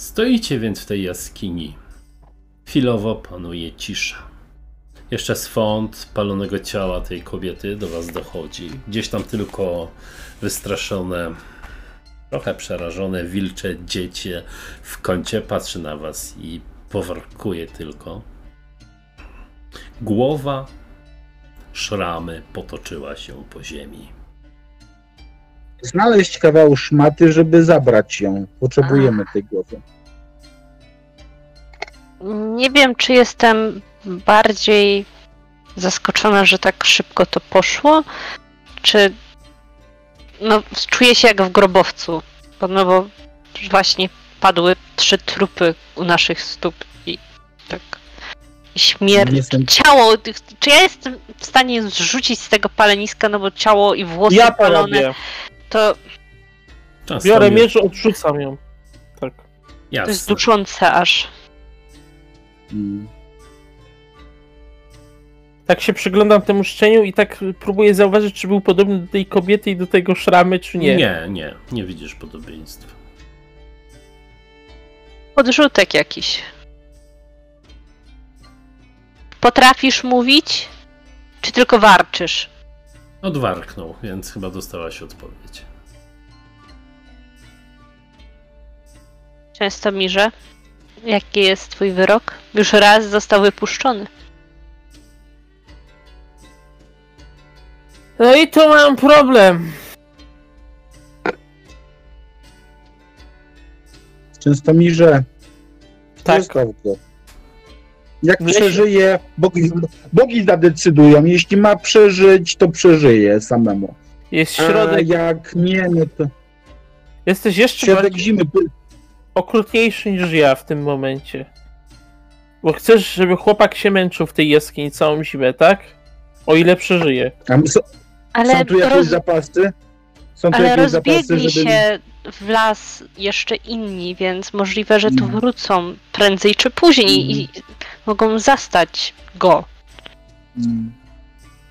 Stoicie więc w tej jaskini. Chwilowo panuje cisza. Jeszcze swąd palonego ciała tej kobiety do was dochodzi. Gdzieś tam tylko wystraszone, trochę przerażone wilcze dziecię w kącie patrzy na was i powarkuje tylko. Głowa szramy potoczyła się po ziemi. Znaleźć kawał szmaty, żeby zabrać ją. Potrzebujemy tej głowy. Nie wiem, czy jestem bardziej zaskoczona, że tak szybko to poszło, czy no, czuję się jak w grobowcu, bo, no bo właśnie padły trzy trupy u naszych stóp i tak Nie śmierć, jestem- ciało, czy ja jestem w stanie zrzucić z tego paleniska, no bo ciało i włosy Ja palone, robię. To, Czas Biorę miecz, odrzucam ją. Tak. to jest Jasne. duczące aż. Mm. Tak się przyglądam temu szczeniu i tak próbuję zauważyć, czy był podobny do tej kobiety i do tego szramy, czy nie. Nie, nie, nie widzisz podobieństwa. Podrzutek jakiś. Potrafisz mówić? Czy tylko warczysz? Odwarknął, więc chyba dostałaś odpowiedź. Często mirze. Jaki jest twój wyrok? Już raz został wypuszczony. No i tu mam problem. Często mi, że Tak. zostaw go. Jak przeżyje, bogi, bogi zadecydują. Jeśli ma przeżyć, to przeżyje samemu. Jest A środek. jak nie, no to Jesteś jeszcze środek zimy. okrutniejszy niż ja w tym momencie. Bo chcesz, żeby chłopak się męczył w tej jaskini całą zimę, tak? O ile przeżyje. A są, Ale, są tu jakieś roz, zapasy? Są tu ale jakieś zapasy, rozbiegli żeby... się w las jeszcze inni, więc możliwe, że tu No. wrócą prędzej czy później i mogą zastać go. Mm.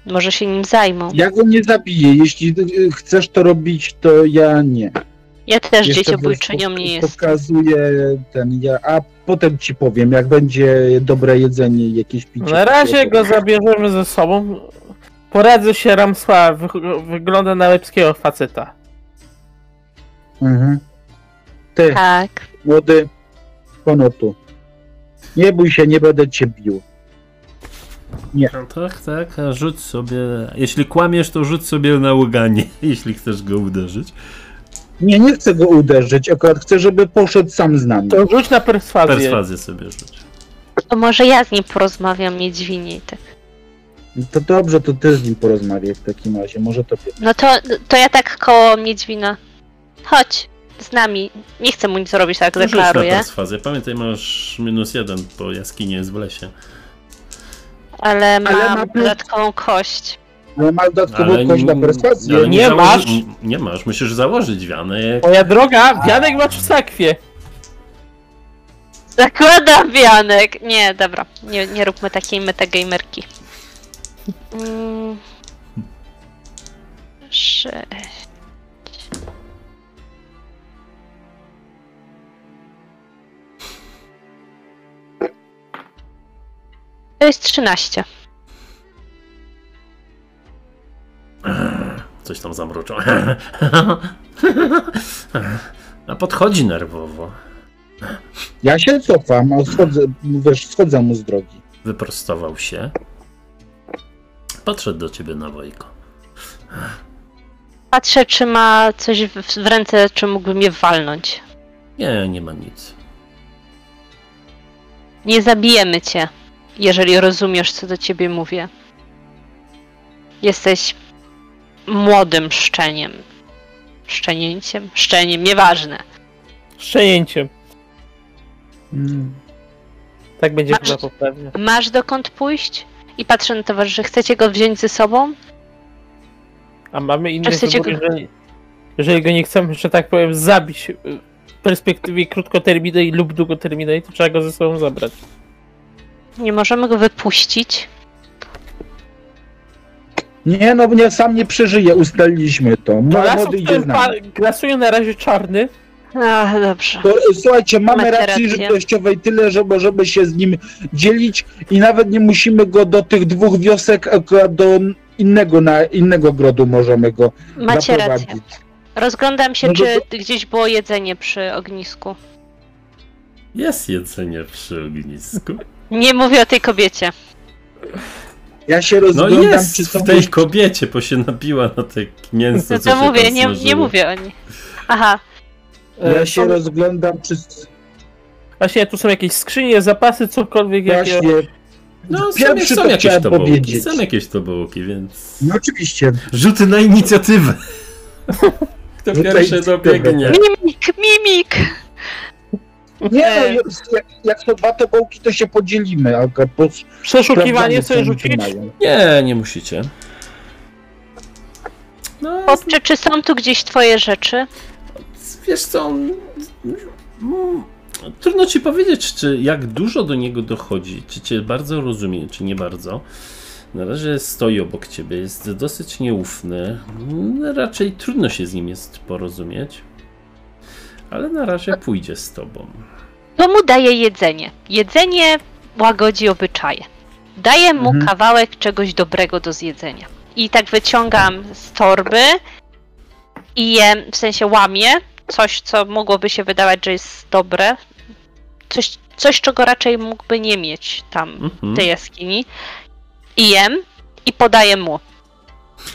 Może się nim zajmą. Ja go nie zabiję. Jeśli y, chcesz to robić, to ja nie. Ja też Jeszcze dzieciobójczynią nie jestem. Pokazuję ten ja, a potem ci powiem, jak będzie dobre jedzenie i jakieś picie. Na razie go zabierzemy ze sobą. Poradzę się Ramsła, wy wygląda na lepskiego faceta. Mhm. Ty, Tak. młody, pono tu. Nie bój się, nie będę cię bił. No tak, tak, a rzuć sobie. Jeśli kłamiesz, to rzuć sobie na ługanie, jeśli chcesz go uderzyć. Nie, nie chcę go uderzyć, akurat chcę, żeby poszedł sam z nami. To rzuć na perswazję. Perswazję sobie rzuć. To może ja z nim porozmawiam niedźwiniej. Tak. To dobrze, to ty z nim porozmawiaj w takim razie, może to No to, to ja tak koło Miedźwina. Chodź z nami. Nie chcę mu nic zrobić, tak Rzuć na deklaruję. perswazję. Pamiętaj, masz minus jeden, bo jaskinie jest w lesie. Ale mam ma plus- dodatkową kość. Ale ma dodatkową Ale kość na n- perswazję. ale Nie założy- masz. n- Nie masz, musisz założyć wianek. Moja droga, wianek masz w sakwie. Zakładam wianek. Nie, dobra. Nie, nie róbmy takiej metagamerki. Mm. Sześć. To jest 13. Coś tam zamruczał. A podchodzi nerwowo. Ja się cofam, a schodzę, wiesz, schodzę mu z drogi. Wyprostował się. Podszedł do ciebie na wojko. Patrzę, czy ma coś w, ręce, czy mógłby mnie walnąć. Nie, nie ma nic. Nie zabijemy cię, jeżeli rozumiesz, co do ciebie mówię. Jesteś młodym szczeniem. Szczenięciem? Szczeniem, nieważne. Szczenięciem. Mm. Tak będzie Masz- chyba poprawnie. Masz dokąd pójść? I patrzę na towarzyszy, chcecie go wziąć ze sobą? A mamy inny wybór, go- jeżeli, jeżeli go nie chcemy, że tak powiem, zabić w perspektywie krótkoterminowej lub długoterminowej, to trzeba go ze sobą zabrać. Nie możemy go wypuścić. Nie, no nie, sam nie przeżyje, ustaliliśmy to. Młody Lasów idzie z ten pa- nami. grasuje na razie czarny, Ach, dobrze. To, e, słuchajcie, mamy Macie racji rację. żywnościowej tyle, że możemy się z nim dzielić i nawet nie musimy go do tych dwóch wiosek, akurat do innego, na innego grodu możemy go Macie zaprowadzić. rację. Rozglądam się, No to- czy gdzieś było jedzenie przy ognisku. Jest jedzenie przy ognisku. Nie mówię o tej kobiecie. Ja się No rozglądam, jest czy są w tej kobiecie, bo się nabiła na te mięso, No co to się mówię, tam nie, nie smażyło. mówię o niej. Aha, Ja E, się są- rozglądam, czy Właśnie tu są jakieś skrzynie, zapasy, cokolwiek. Jakie... właśnie... No, są, Pierwszy są to jakieś chciałem tobołki, powiedzieć. są jakieś tobołki, więc... No oczywiście. Rzuty na inicjatywę! Kto pierwszy dobiegnie? mimik, mimik! Nie no, E. jak, jak to dwa tobołki, to się podzielimy. a Przeszukiwanie sobie rzucić? Nie, nie musicie. No, Chłopcze, czy są tu gdzieś twoje rzeczy? wiesz co, on... mm, Trudno ci powiedzieć, czy jak dużo do niego dochodzi, czy cię bardzo rozumie, czy nie bardzo. Na razie stoi obok ciebie, jest dosyć nieufny. Mm, Raczej trudno się z nim jest porozumieć. Ale na razie pójdzie z tobą. To mu daje jedzenie. Jedzenie łagodzi obyczaje. Daję mu Mhm. kawałek czegoś dobrego do zjedzenia. I tak wyciągam z torby i jem, w sensie łamię coś, co mogłoby się wydawać, że jest dobre. Coś, coś czego raczej mógłby nie mieć tam Mhm. w tej jaskini. I jem i podaję mu.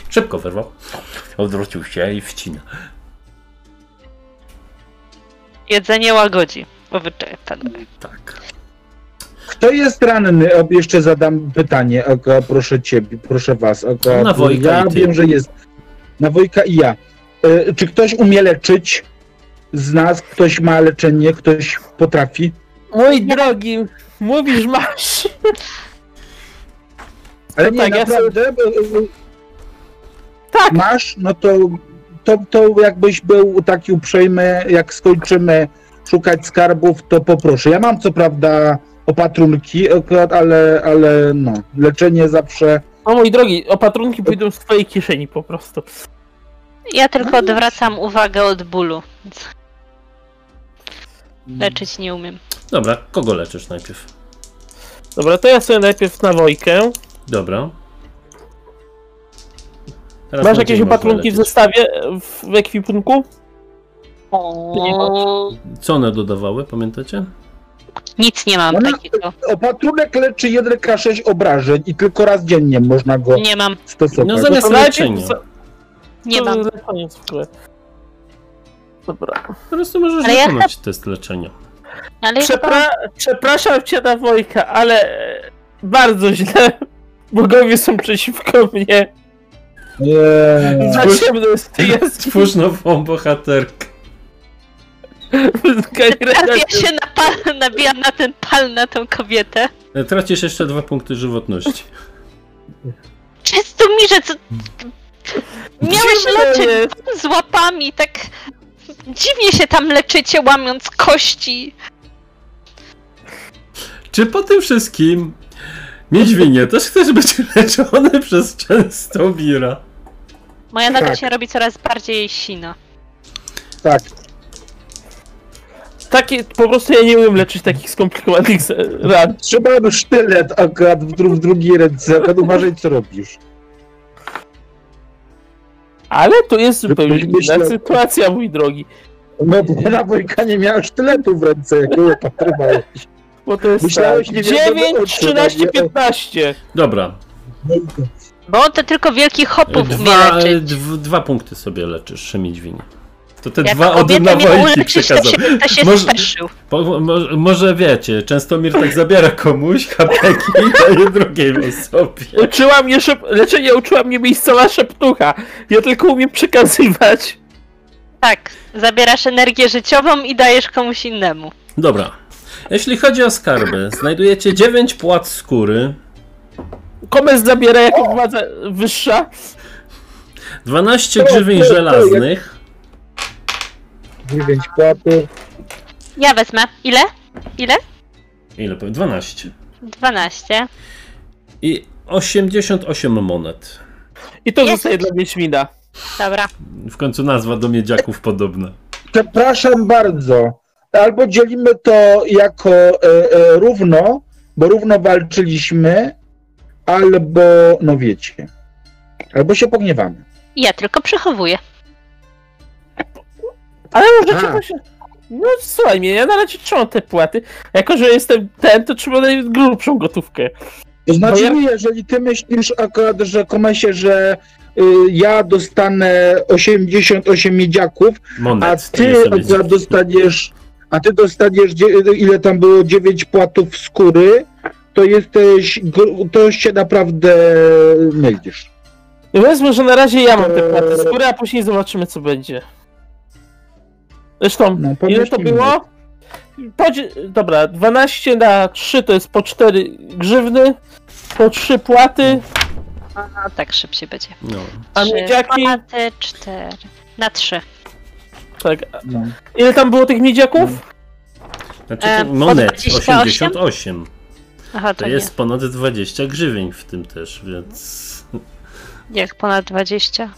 Szybko wyrwał. Odwrócił się i wcina. Jedzenie łagodzi obyczaje panowie. Tak. Kto jest ranny? O, Jeszcze zadam pytanie, Aga, proszę ciebie, proszę was. Aga, Na Wojka ja i ty. wiem, że jest. Na Wojka i ja. E, Czy ktoś umie leczyć z nas? Ktoś ma leczenie? Ktoś potrafi? Mój drogi, mówisz masz. Ale nie, tak, ja naprawdę? bo, e, Tak. Masz? No to, to, to jakbyś był taki uprzejmy, jak skończymy szukać skarbów, to poproszę. Ja mam co prawda opatrunki, akurat, ale, ale no, leczenie zawsze... O mój drogi, opatrunki pójdą z twojej kieszeni po prostu. Ja tylko odwracam uwagę od bólu. Więc leczyć nie umiem. Dobra, kogo leczysz najpierw? Dobra, to ja sobie najpierw na Wojkę. Dobra. Teraz Masz jakieś opatrunki w zestawie, w, w ekwipunku? O, Co one dodawały, pamiętacie? nic nie mam Ona- takiego. Opatrunek leczy 1K6 obrażeń i tylko raz dziennie można go Nie mam, stosować. No zamiast najpierw leczenia. nie mam. leczenie. Dobra. Po prostu możesz Ale ja wykonać test leczenia. Ale ja Przepra przepraszam cię na Wojka, ale e, bardzo źle. Bogowie są przeciwko mnie. Nie. Za Twórz- ciemno jest ty jest. Stwórz nową bohaterkę. teraz ja się napal, nabijam na ten pal na tą kobietę. E, Tracisz jeszcze dwa punkty żywotności. Czysto mi, że co... Miałeś leczyć z łapami, tak... Dziwnie się tam leczycie, łamiąc kości. Czy po tym wszystkim Miedźwinie też chcesz być leczony przez Częstomira? Moja noga Tak. się robi coraz bardziej sina. Tak. Takie, po prostu ja nie umiem leczyć takich skomplikowanych z- ran. Trzeba by sztylet akurat w, dru w drugiej ręce, akurat uważaj co robisz. Ale to jest zupełnie Myślę- inna sytuacja, mój drogi. No bo na Wojka nie miała sztyletu w ręce, jak go opatrywałeś. Bo to jest Myślałeś, tak. nie wiadomo 9, o co 13, chodzi. 15. Dobra, No i to- Bo on to tylko wielkich hopów umie dwa, leczyć. dw, dwa punkty sobie leczysz, Miedźwinie. To te Jak dwa od kobietę na miał Wojki uleczyć, to przekazał. się, to się Może-. Po, mo, może wiecie, Częstomir tak zabiera komuś hapeki i daje drugiej osobie. Uczyła mnie szep... Leczenie uczyła mnie miejscowa szeptucha. Ja tylko umiem przekazywać. Tak, zabierasz energię życiową i dajesz komuś innemu. Dobra. Jeśli chodzi o skarby, znajdujecie 9 płat skóry, Komes zabiera jako władza wyższa. 12 To- grzywień żelaznych, Dziewięć płatów. Ja wezmę. Ile? Ile? ile powiem? 12 12. i 88 monet. I to Jest. zostaje dla Wiedźmina. Dobra. W końcu nazwa do miedziaków podobna. Przepraszam bardzo. Albo dzielimy to jako e, e, równo, bo równo walczyliśmy, albo, no wiecie, albo się pogniewamy. Ja tylko przechowuję. Ale możecie A. właśnie... No słuchaj mnie, ja na razie trzymam te płaty. Jako, że jestem ten, to trzymam najgrubszą gotówkę. To znaczy, ja- jeżeli ty myślisz akurat, że komesie, że y, ja dostanę 88 miedziaków, a ty akurat dostaniesz, a ty dostaniesz, ile tam było, 9 płatów skóry, to jesteś, to się naprawdę mylisz. No Powiedzmy, że na razie ja mam te Eee. płaty z góry, a później zobaczymy co będzie. Zresztą, No, ile to było? Podzi- Dobra, 12 na 3 to jest po 4 grzywny, po 3 płaty, A tak szybciej będzie. No. a Trzy miedziaki... płaty, cztery. Na trzy. Tak, No. ile tam było tych miedziaków? Znaczy, E, monet 28? 88. Aha, to, To jest ponad 20 grzywień w tym też, więc. nie. Jak ponad 20.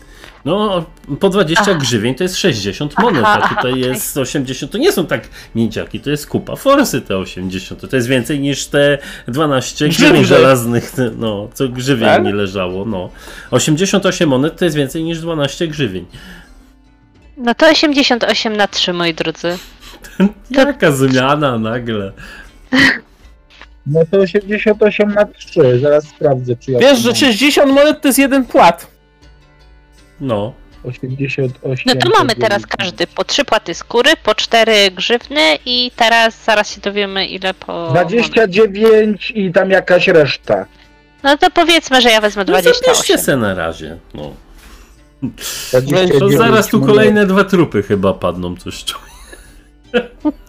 No, po 20 Aha. grzywień to jest 60 Aha, monet, a aha, tutaj okej. jest 80. To nie są tak miedziaki, to jest kupa forsy te 80. To jest więcej niż te 12 grzywień żelaznych, no, co grzywień Tak? nie leżało. No. 88 monet to jest więcej niż 12 grzywień. No to 88 na 3, moi drodzy. Jaka zmiana nagle. no to 88 na 3, zaraz sprawdzę, czy ja Wiesz, to że mam. 60 monet to jest jeden płat. No. 88. No to mamy to teraz każdy po 3 płaty skóry, po 4 grzywny i teraz zaraz się dowiemy ile po... 29 i tam jakaś reszta. No to powiedzmy, że ja wezmę No zabierzcie 28. se na razie. No. To 29 zaraz tu kolejne dwa trupy chyba padną, coś czuję.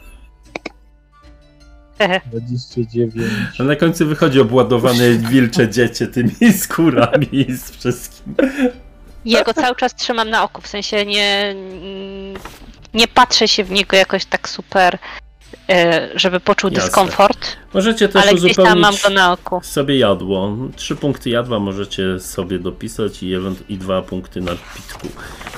29. A na końcu wychodzi obładowane wilcze dziecię tymi skórami i z wszystkim. Ja go cały czas trzymam na oku, w sensie nie, nie patrzę się w niego jakoś tak super, e, żeby poczuł Jasne. dyskomfort, Możecie też ale gdzieś tam mam uzupełnić go na oku. sobie jadło. Trzy punkty jadła możecie sobie dopisać i, i dwa punkty na pitku,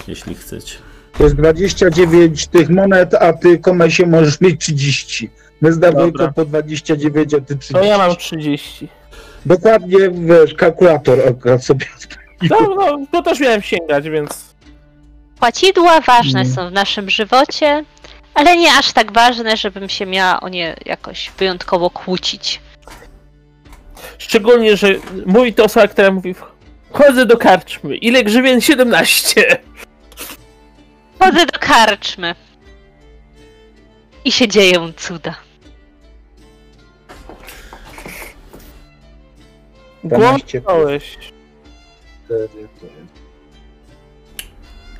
jeśli chcecie. To jest 29 tych monet, a ty komesie możesz mieć 30. My z. Dawejką po 29, a ty 30. To ja mam 30. Dokładnie, wiesz, kalkulator akurat sobie No, no, to też miałem sięgać, więc... Płacidła ważne Mm. są w naszym żywocie, ale nie aż tak ważne, żebym się miała o nie jakoś wyjątkowo kłócić. Szczególnie, że mówi to osoba, która mówi Chodzę do karczmy. Ile grzywien? 17. Chodzę do karczmy. I się dzieją cuda. 12 dałeś.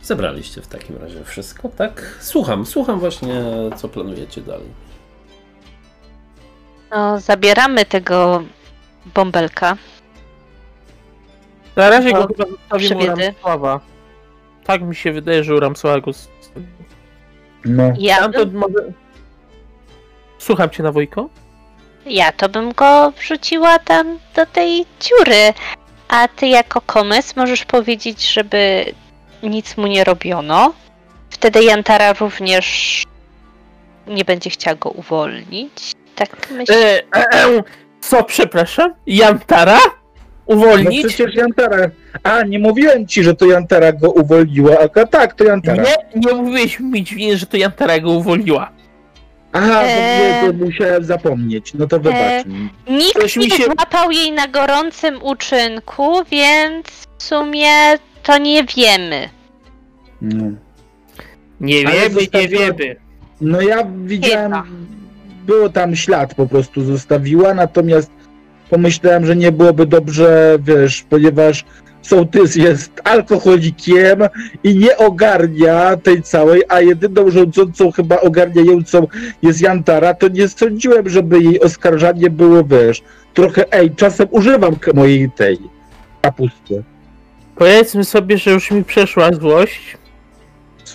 Zebraliście w takim razie wszystko, tak? Słucham, słucham właśnie, co planujecie dalej. No, zabieramy tego bąbelka. Na razie go chyba zostawimy u. Ramsława. Tak mi się wydaje, że u Ramsława go... No. Ja, może... Słucham cię na Wojko? Ja to bym go wrzuciła tam do tej dziury. A ty jako komys możesz powiedzieć, żeby nic mu nie robiono. Wtedy Jantara również nie będzie chciała go uwolnić. Tak myślę. E, e, e, co, przepraszam? Jantara? No Uwolnić? przecież Jantara. A, nie mówiłem ci, że to Jantara go uwolniła. A tak, to Jantara. Nie, nie mówiłeś mi że to Jantara go uwolniła. Aha, Eee. to, musiałem zapomnieć. No to wybacz mi. Nikt Coś nie się- złapał jej na gorącym uczynku, więc w sumie to nie wiemy. No. Nie Ale wiemy, nie zostawiła- wiemy. No ja widziałem, Chyba. było tam ślad po prostu zostawiła, natomiast pomyślałem, że nie byłoby dobrze, wiesz, ponieważ sołtys jest alkoholikiem i nie ogarnia tej całej, a jedyną rządzącą chyba ogarniającą jest Jantara, to nie sądziłem, żeby jej oskarżanie było, wiesz, trochę, ej, czasem używam mojej tej kapusty. Powiedzmy sobie, że już mi przeszła złość.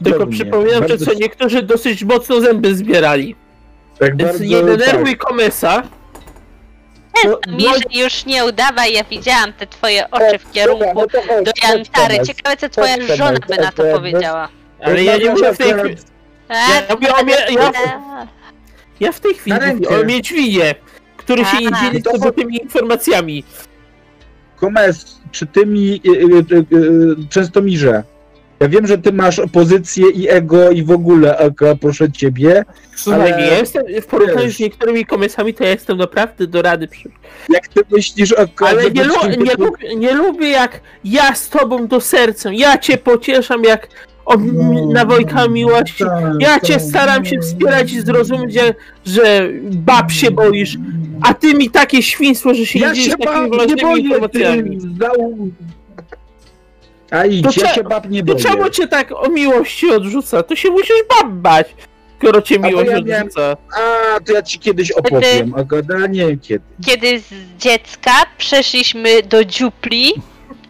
Tylko Cudownie. przypominam, że co niektórzy dosyć mocno zęby zbierali. tak Więc bardzo, nie denerwuj tak. komesa. To- Mi, że już nie udawaj, ja widziałam te twoje oczy w Dobra, kierunku no to chodź, do chodź, Jantary. Ciekawe, co twoja Chodź, żona by na to chodź, powiedziała. Ale ja nie mówię w tej chwili. Ja mówię o mie- ja- Ja w tej chwili Na mówię rękę. o Miedźwinie, który się nie dzieli To z tymi informacjami. Komes, czy ty mi, y, y, y, y, Częstomirze, ja wiem, że ty masz pozycję i ego i w ogóle, Aga, proszę ciebie, Słuchaj, Ale- ja jestem, w porównaniu z niektórymi komisami, to ja jestem naprawdę do rady przy... jak ty myślisz, Aga, Ale nie, lu- nie, lubię, nie lubię jak ja z tobą do serca, ja cię pocieszam jak o, No, na Wojka miłości. tak, Ja cię tak. staram się wspierać i zrozumieć, że, że bab się boisz, a ty mi takie świństwo, że się Ja nie dzielisz takimi nie ważnymi informacjami. A idź, To ja się bab nie To boję. czemu cię tak o miłości odrzuca? To się musisz bab bać, skoro cię miłość ja miałem- odrzuca. A, to ja ci kiedyś opowiem, Aga, no, nie wiem kiedy. Kiedy z dziecka przeszliśmy do dziupli,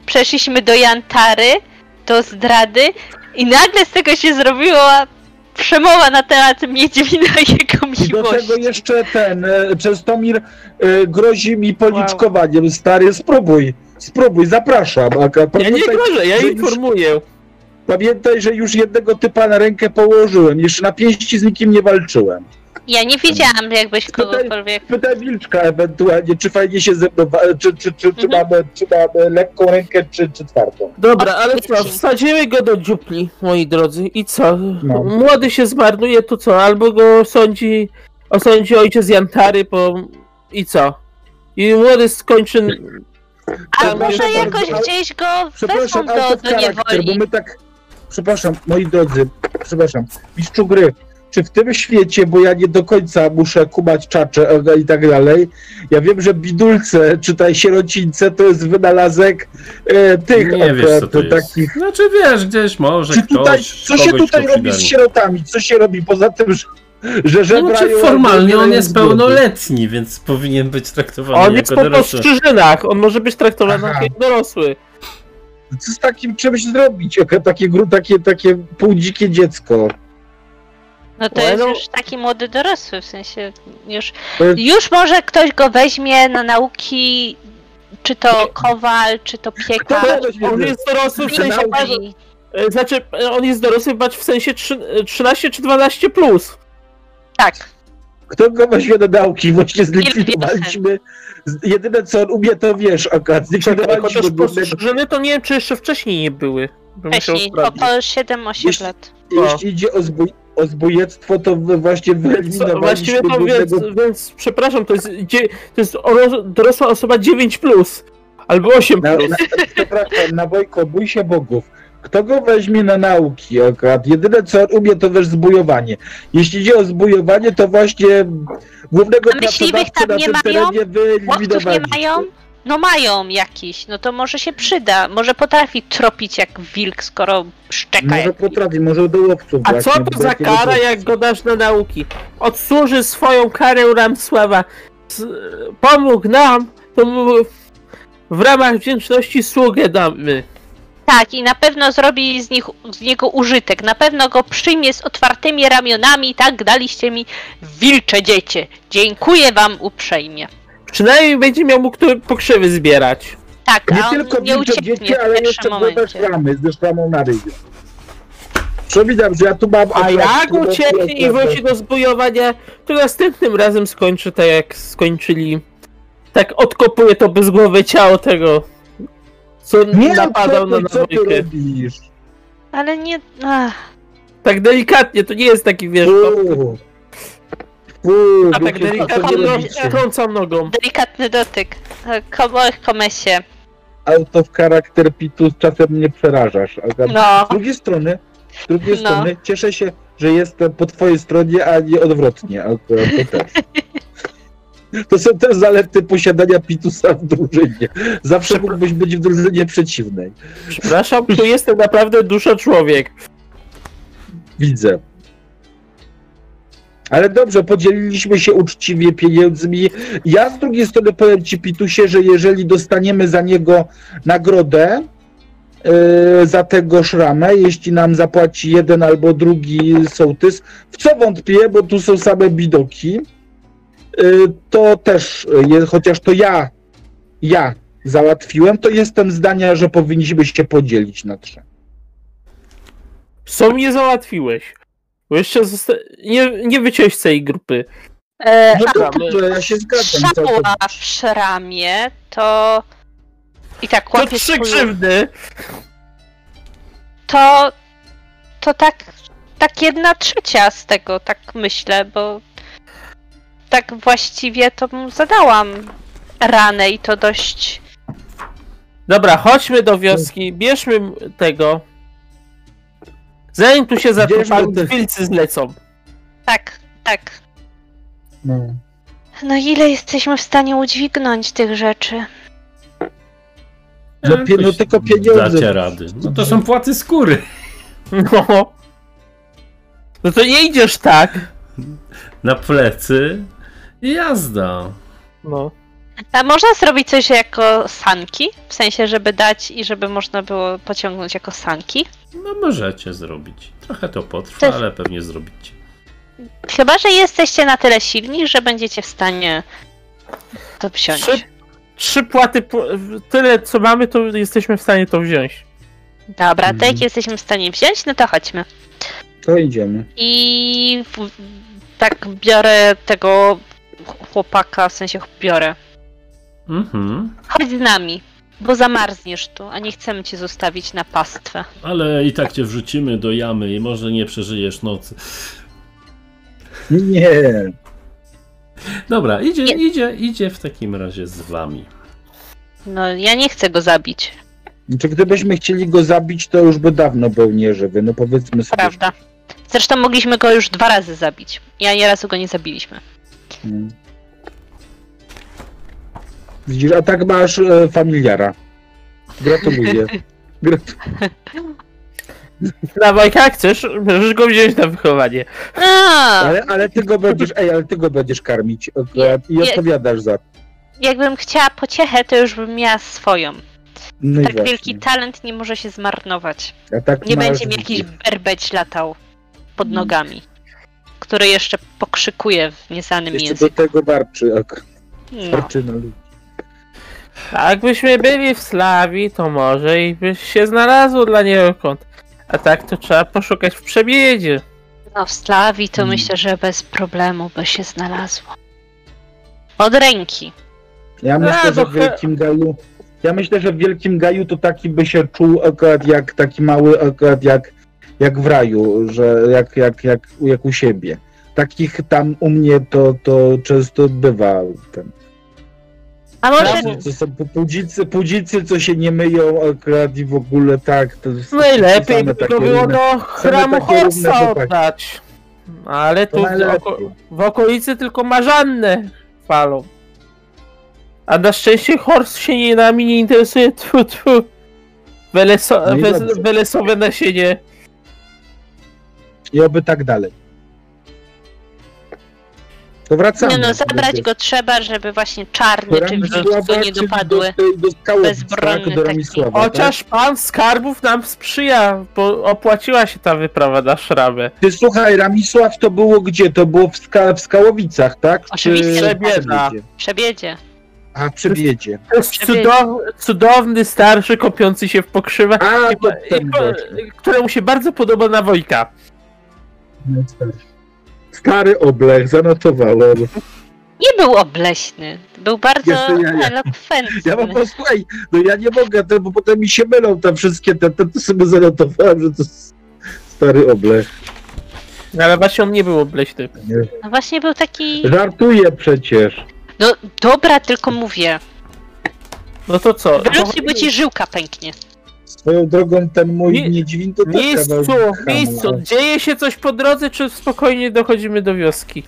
przeszliśmy do Jantary, do zdrady i nagle z tego się zrobiła przemowa na temat Miedźwina i jego I do miłości. tego jeszcze ten, e, Częstomir e, grozi mi policzkowaniem, stary, spróbuj, spróbuj, zapraszam, Aga. Ja nie grożę, ja już- informuję. Pamiętaj, że już jednego typa na rękę położyłem, jeszcze na pięści z nikim nie walczyłem. Ja nie wiedziałam, jakbyś kogokolwiek... Pytaj Wilczka ewentualnie, czy fajnie się ze mną, czy, czy, czy, czy, Mhm. mamy, czy mamy lekką rękę, czy, czy twardą. Dobra, ale co, wsadzimy go do dziupli, moi drodzy, i co? No. Młody się zmarnuje, to co? Albo go sądzi, osądzi ojciec Jantary, po... i co? I młody skończy... A Tam może jakoś bardzo- gdzieś go wezmą Przepraszam, do, do character, bo niewoli. my tak... Przepraszam, moi drodzy, przepraszam, mistrzu gry, czy w tym świecie, bo ja nie do końca muszę kumać czacze e, i tak dalej, ja wiem, że bidulce, czytaj sierocińce, to jest wynalazek e, tych Nie wiesz, co to akurat jest. takich... Znaczy wiesz, gdzieś może Czy ktoś, tutaj, co się tutaj robi z sierotami? Co się robi poza tym, że, że No, żebrają... znaczy albo formalnie on jest pełnoletni, więc powinien być traktowany On jest jako po dorosły. postrzyżynach, on może być traktowany Aha. jak dorosły. Co z takim czymś zrobić? Jaka- Takie, gru- takie, takie półdzikie dziecko. No to jest no- już taki młody dorosły, w sensie już, jest- już może ktoś go weźmie na nauki, czy to kowal, czy to piekarz. Kto weźmie On jest dorosły w sensie... e, Znaczy, e, on jest dorosły bać w sensie trzy- e, 13 czy 12 plus. Tak, Kto go weźmie do nauki? Właśnie zlikwidowaliśmy. Jedyne co on umie, to wiesz, akurat zlikwidowaliśmy Chociaż postrzyżyny to nie wiem, czy jeszcze wcześniej nie były. Wcześniej, około 7-8 Jeśli- lat. Jeśli idzie o, zbój, o zbójectwo, to właśnie wyeliminowaliśmy właściwie to więc, więc przepraszam, to jest, to jest oro- dorosła osoba 9 plus. Albo 8 Na, plus. na, przepraszam, na Wojko, bój się bogów. Kto go weźmie na nauki akurat? Jedyne co umie, to wiesz zbujowanie. Jeśli idzie o zbujowanie, to właśnie głównego A myśliwych tam na nie tym mają? Łowców nie mają? No mają jakiś, no to może się przyda. Może potrafi tropić jak wilk, skoro szczeka Może jak wilk. potrafi, może do łowców A co to za kara, jak go dasz na nauki? Odsłuży swoją karę Ramsława. Pomógł nam, to mu w ramach wdzięczności sługę damy. Tak, i na pewno zrobi z, nich, z niego użytek. Na pewno go przyjmie z otwartymi ramionami. Tak, daliście mi wilcze dziecię. Dziękuję wam uprzejmie. Przynajmniej będzie miał mógł pokrzywy zbierać. Tak, Nie a on tylko nie wilcze ucieknie dzieci, w ale jeszcze momencie. szramy ze szramą na ryju. Przypominam, że ja tu mam... A jak ucieknie i wróci do zbujowania, to następnym razem skończy tak jak skończyli. Tak odkopuje to bezgłowe ciało tego, co Nie, napadał co na co ty robisz? Ale nie... Ach. Tak delikatnie, to nie jest taki wiesz, Fu. Fu, a tak delikatnie wy no- robicie? trącam nogą. Delikatny dotyk. Komorych komesie. Out of character Pitus czasem mnie przerażasz. Aga. No. Z drugiej strony, z drugiej No. strony cieszę się, że jestem po twojej stronie, a nie odwrotnie. Akurat to też. To są też zalety posiadania Pitusa w drużynie. Zawsze mógłbyś być w drużynie przeciwnej. Przepraszam, tu jestem naprawdę dusza człowiek. Widzę. Ale dobrze, podzieliliśmy się uczciwie pieniędzmi. Ja z drugiej strony powiem ci, Pitusie, że jeżeli dostaniemy za niego nagrodę yy, za tego szramę, jeśli nam zapłaci jeden albo drugi sołtys, w co wątpię, bo tu są same bidoki, to też, chociaż to ja, ja załatwiłem, to jestem zdania, że powinniśmy się podzielić na trzy. Co mnie załatwiłeś? Bo jeszcze zosta... nie, nie wyciąłeś z tej grupy. E, No a dobrze, ja się zgadzam. To, to, strzała w szramie to... I tak To łapie trzy swój- krzywdy. to, to tak, tak jedna trzecia z tego, tak myślę, bo tak właściwie to mu zadałam ranę i to dość. Dobra, chodźmy do wioski, bierzmy tego. Zanim tu się te- wilcy zlecą. Tak, tak. no. No ile jesteśmy w stanie udźwignąć tych rzeczy? No, pie, no tylko pieniądze. Dacie rady. No to są płaty skóry. No. No to nie idziesz tak. Na plecy jazda. No. A można zrobić coś jako sanki? W sensie, żeby dać i żeby można było pociągnąć jako sanki? No możecie zrobić. Trochę to potrwa, ale pewnie zrobicie. Chyba, że jesteście na tyle silni, że będziecie w stanie to wziąć. Trzy, trzy płaty, po- tyle co mamy, to jesteśmy w stanie to wziąć. Dobra, to Mhm. jak jesteśmy w stanie wziąć, no to chodźmy. To idziemy. I w, tak biorę tego chłopaka, w sensie biorę. Mhm. Chodź z nami, bo zamarzniesz tu, a nie chcemy cię zostawić na pastwę. Ale i tak cię wrzucimy do jamy i może nie przeżyjesz nocy. Nie. Dobra, idzie, Nie. idzie, idzie w takim razie z wami. No, ja nie chcę go zabić, Czy gdybyśmy chcieli go zabić, to już by dawno był nieżywy. No powiedzmy sobie. prawda? Zresztą mogliśmy go już dwa razy zabić. Ja ani razu go nie zabiliśmy. Mm. Widzisz, a tak masz e, familiara. Gratuluję. Grat... Na Wojka chcesz? Możesz go wziąć na wychowanie. A, Ale, ale ty go będziesz, ej, ale ty go będziesz karmić akurat i Nie, nie. odpowiadasz za to. jakbym chciała pociechę, to już bym miała swoją. No i Tak właśnie. wielki talent nie może się zmarnować. A tak Nie masz będzie mi jakiś berbeć latał pod Mm. nogami, który jeszcze pokrzykuje w nieznanym Jeszcze języku. do tego warczy, ok. No. Warczy na ludzi. A jakbyśmy byli w Slawii, to może i byś się znalazło dla niego kąt. A tak to trzeba poszukać w przebiedzie. no, w Slawii to Mm. myślę, że bez problemu by się znalazło. Od ręki. Ja myślę, to że w Wielkim Gaju. Ja myślę, że w Wielkim Gaju to taki by się czuł akurat jak taki mały, akurat jak, jak w raju, że jak, jak, jak, jak u siebie. Takich tam u mnie to, to często bywa. Ten. A może. To są pu- pudzicy, pudzicy, co się nie myją akurat i w ogóle tak. To jest Najlepiej by to było do chramu Horsa oddać. Ale tu w, oko w okolicy tylko marzanne falą. A na szczęście Horst się nie, nami nie interesuje. Tu, tu. Weleso No welesowe nasienie. I oby tak dalej. To wracamy. nie no, zabrać go trzeba, żeby właśnie czarny czy go nie dopadły. Do, do, do Bezbronny tak? Do taki. Ramisława, Chociaż pan skarbów nam sprzyja, bo opłaciła się ta wyprawa na szramę. Ty słuchaj, Ramisław to było gdzie? To było w, ska w Skałowicach, tak? Oczywiście. Czy Przebieda. Przebiedzie. A, przy Biedzie. To jest cudow cudowny, starszy, kopiący się w pokrzywach, A, i, i, któremu się bardzo podoba na Wojka. Stary oblech, zanotowałem. Nie był obleśny. Był bardzo ja- ja- elokwentny. Ja po prostu, ej, no ja nie mogę, to, bo potem mi się mylą te wszystkie, te, te, to sobie zanotowałem, że to jest stary oblech. Ale właśnie on nie był obleśny. Nie. No właśnie był taki... Żartuję przecież. No dobra, tylko mówię. No to co? Wylusuj, bo ci żyłka pęknie. Swoją drogą ten mój Nie- niedźwin to też Miejscu, miejscu, dzieje się coś po drodze, czy spokojnie dochodzimy do wioski?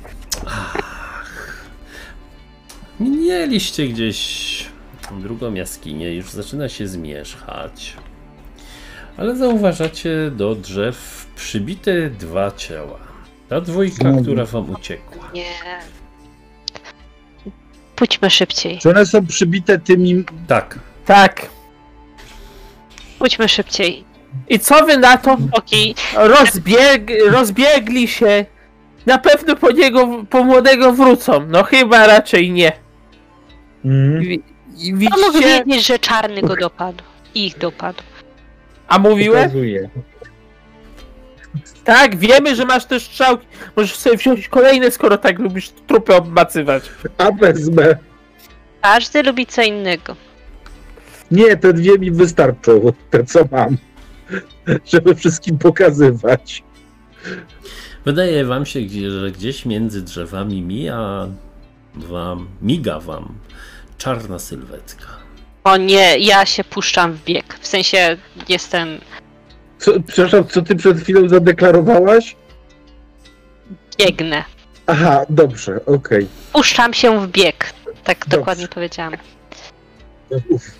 Minęliście gdzieś drugą jaskinię, już zaczyna się zmierzchać. Ale zauważacie do drzew przybite dwa ciała. Ta dwójka, Znowu. która wam uciekła. Nie. Pójdźmy szybciej. Czy one są przybite tymi... Tak, Tak. Pójdźmy szybciej. I co wy na to? Okej. Rozbieg, rozbiegli się. Na pewno po niego, po młodego wrócą. No chyba raczej nie. Mhm. Wi- i A mógł Widzicie? wiedzieć, że czarny go dopadł. Ich dopadł. A mówiłem? Pokazuję. Tak, wiemy, że masz te strzałki. Możesz sobie wziąć kolejne, skoro tak lubisz trupy obmacywać. A wezmę. Każdy lubi co innego. Nie, te dwie mi wystarczą, te co mam. Żeby wszystkim pokazywać. Wydaje wam się, że gdzieś między drzewami mija wam, miga wam czarna sylwetka. O nie, ja się puszczam w bieg. W sensie jestem. Co, przepraszam, co ty przed chwilą zadeklarowałaś? biegnę. Aha, dobrze, okej. Puszczam się w bieg. Tak Dobrze. dokładnie powiedziałam. Uf,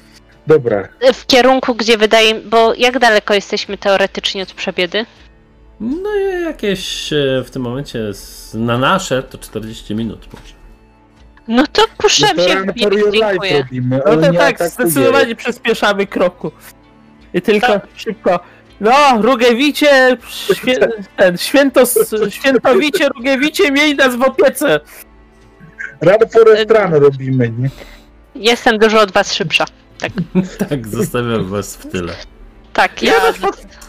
Dobra. W kierunku, gdzie wydaje. Bo jak daleko jesteśmy teoretycznie od przebiedy? No i jakieś e, w tym momencie na nasze to 40 minut może. No to puszczam No to się w bieg. Dziękuję. robimy. No to tak, atakuje. zdecydowanie przyspieszamy kroku. I tylko szybko. No, Rugewicie, świę, ten, święto, świętowicie, Rugewicie, miej nas w opiece. Run Forest Run robimy, nie? Jestem dużo od was szybsza. Tak, zostawiam was w tyle. Tak, ja.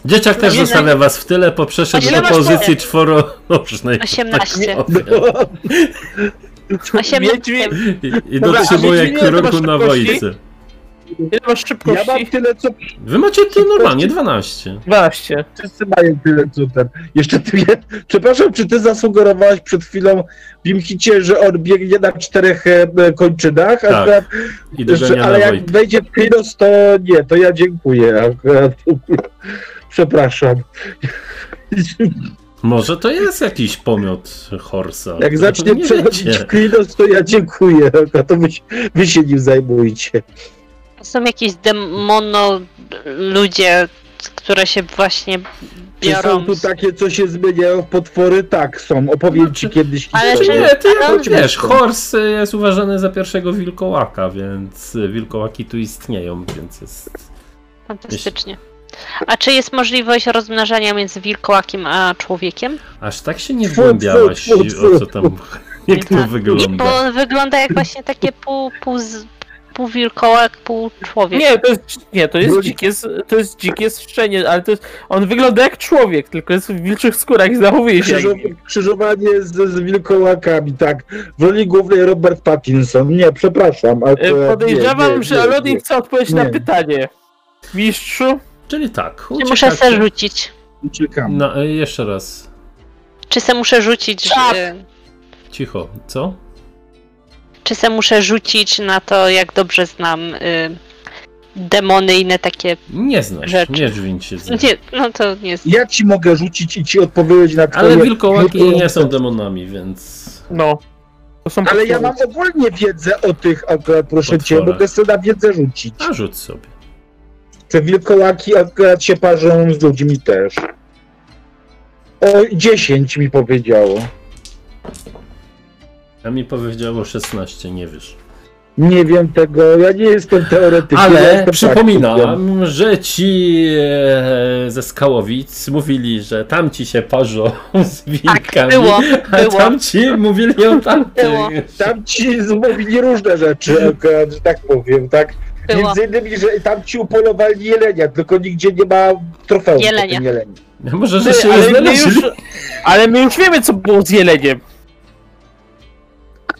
Dzieciak też Ile- zostawia was w tyle, bo przeszedł do pozycji po- czworonożnej. 18. Tak, No, 18. Wiedźmin, I, i dotrzymuje kroku na wojce. Ile masz Ja szybkości? mam tyle, co Wy macie to normalnie 12. 12. wszyscy mają tyle, co ten. Jeszcze ty, przepraszam, czy ty zasugerowałaś przed chwilą w Imchicie, że on biegnie na czterech e, e, kończynach? Tak, Akurat, I że, ale na jak wojkę. wejdzie w Krynos, to nie, to ja dziękuję. Akurat. Przepraszam. Może to jest jakiś pomiot Horsa. Jak zacznie nie przechodzić w Krynos, to ja dziękuję. A to wy, wy się nim zajmujcie. Są jakieś demono ludzie, które się właśnie Czy biorą. są tu takie, co się zmieniają w potwory? Tak, są. Opowiem ci kiedyś Ale historię. Nie, ty Ale wiesz, Hors jest uważany za pierwszego wilkołaka, więc wilkołaki tu istnieją, więc jest... Fantastycznie. A czy jest możliwość rozmnażania między wilkołakiem a człowiekiem? Aż tak się nie wgłębiałaś, o co tam, jak to Nie, bo wygląda. on wygląda jak właśnie takie pół, pół, z- pół wilkołak, pół człowiek. Nie, to jest, nie, to jest dzikie, to jest dzikie strzenie, ale to jest, on wygląda jak człowiek, tylko jest w wilczych skórach i zachowuje się krzyżowanie z, z wilkołakami, tak. W roli głównej Robert Pattinson. Nie, przepraszam. E, Podejrzewam, nie, nie, że nie. chce odpowiedzieć na Nie. pytanie. Mistrzu? Czyli tak, Czy muszę uciekacie... se rzucić? Czekam. No, e, jeszcze raz, Czy se muszę rzucić? Tak. y, cicho, co? Czy se muszę rzucić na to, jak dobrze znam y, demony i inne takie. Nie znasz, Rzeczy. nie drzwiń się. Nie, no to nie jest. Ja ci mogę rzucić i ci odpowiedzieć na twoje... Ale wilkołaki nie są demonami, więc... No. To są Ale ja mam ogólnie wiedzę o tych akurat, proszę cię, Potworach. mogę sobie na wiedzę rzucić. A rzuć sobie. Te wilkołaki akurat się parzą z ludźmi też. O, 10 mi powiedziało. A mi powiedziało 16, nie wiesz. Nie wiem tego, ja nie jestem teoretykiem. ja Ale jestem praktykiem. przypominam, że ci e, ze Skałowic mówili, że tamci się parzą z wilkami, Tak, było, a było. tamci mówili o tamtych. Było. Tam ci mówili różne rzeczy, że tak powiem, tak? Było. Między innymi, że tam ci upolowali jelenia, tylko nigdzie nie ma trofeum. Jelenia. Może, że się ale, my już, ale my już wiemy, co było z jeleniem.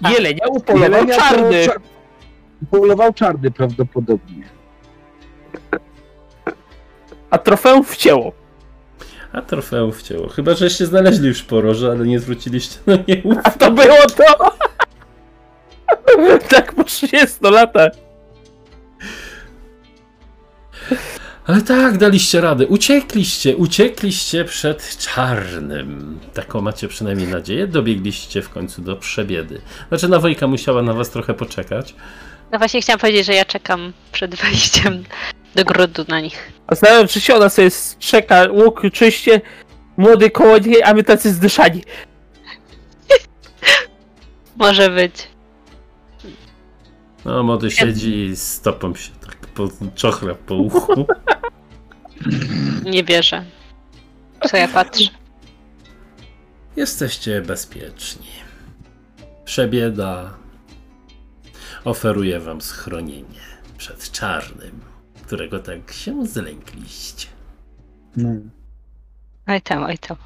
Jelenia upolował Jelenia czarny. cza- Upolował czarny prawdopodobnie. A trofeum wcięło. A trofeum wcięło. Chyba, żeście znaleźli już poroże, ale nie zwróciliście na nie A uwagi. to było to! tak po 30 latach. Ale tak, daliście radę. Uciekliście, uciekliście przed czarnym. Taką macie przynajmniej nadzieję. Dobiegliście w końcu do przebiedy. Znaczy, na Wojka musiała na was trochę poczekać. No właśnie chciałam powiedzieć, że ja czekam przed wejściem do grodu na nich. A znałem, czy się ona sobie czeka, łuk czyście, młody koło niej, a my tacy zdyszani. Może być. No, młody siedzi i stopą się tak po czochra po uchu. Nie wierzę. Co ja patrzę. Jesteście bezpieczni. Przebieda oferuje wam schronienie przed czarnym, którego tak się zlękliście. No. Oj tam, oj tam.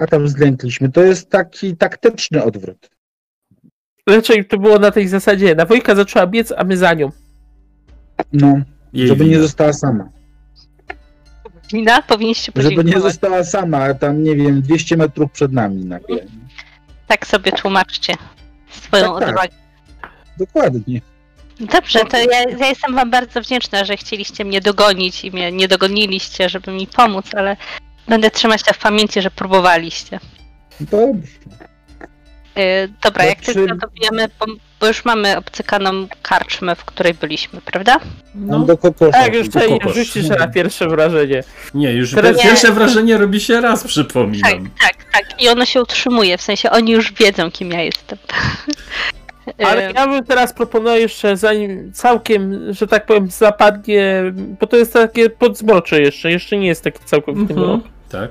A tam zlękliśmy. To jest taki taktyczny odwrót. Raczej to było na tej zasadzie. Na Wojka zaczęła biec, a my za nią. No, Jej żeby nie wina. została sama. Wina? Powinniście Żeby nie podziękować. została sama, a tam nie wiem, 200 metrów przed nami nagle. Tak sobie tłumaczcie swoją Tak, tak. odwagę. Dokładnie. Dobrze, to ja, ja jestem wam bardzo wdzięczna, że chcieliście mnie dogonić i mnie nie dogoniliście, żeby mi pomóc, ale będę trzymać to w pamięci, że próbowaliście. Dobrze. Yy, dobra, jak Znaczy- tylko to wiemy, bo, już mamy obcykaną karczmę, w której byliśmy, prawda? Mam No. do kokosza. Tak, już tutaj rzucisz na pierwsze wrażenie. Nie, już Teraz- Teraz... pierwsze Nie. wrażenie robi się raz, Tak, przypominam. tak, tak. I ono się utrzymuje, w sensie oni już wiedzą, kim ja jestem. Ale ja bym teraz proponował jeszcze, zanim całkiem, że tak powiem, zapadnie, bo to jest takie podzmrocze jeszcze, jeszcze nie jest taki całkowity Mhm. mrok. Tak.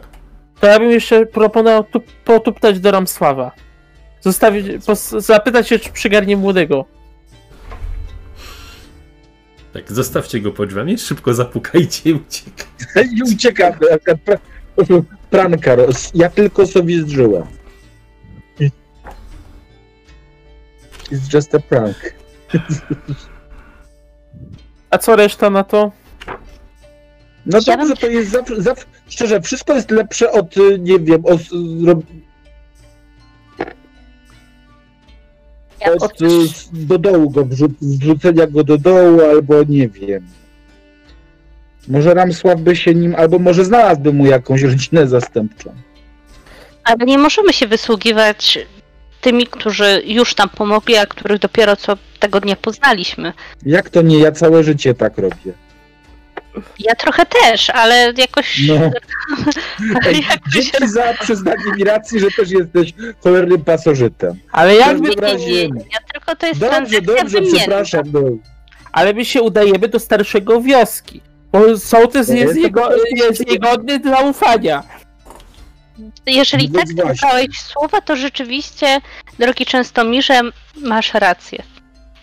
To ja bym jeszcze proponował tu, potuptać do Ramsława. Zostawić, zapytać się, czy przygarnie młodego. Tak, zostawcie go pod drzwiami, szybko zapukajcie i uciekaj. I pra- Pranka. roz- Ja tylko sobie zdrzyłem. It's just a prank. A co reszta na to? No Ja dobrze, to jest zawsze, zawsze, szczerze, wszystko jest lepsze od, y, nie wiem, od, od y, do dołu go wrzu- wrzucenia go do dołu, albo nie wiem. Może Ramsław by się nim, albo może znalazłby mu jakąś rodzinę zastępczą. Ale nie możemy się wysługiwać tymi, którzy już tam pomogli, a których dopiero co tego dnia poznaliśmy. Jak to nie, ja całe życie tak robię. Ja trochę też, ale jakoś. No. ale Ej, jakoś Dzięki za przyznanie mi racji, że też jesteś cholernym pasożytem. Ale każdym nie, razie... nie, nie, ja tylko to jest Dobrze, dobrze, przepraszam. No. ale my się udajemy do starszego wioski. Bo sołtys To jest, jest niegodny zaufania. Jeżeli No tak wybrałeś słowa, to rzeczywiście, drogi Częstomirze, masz rację.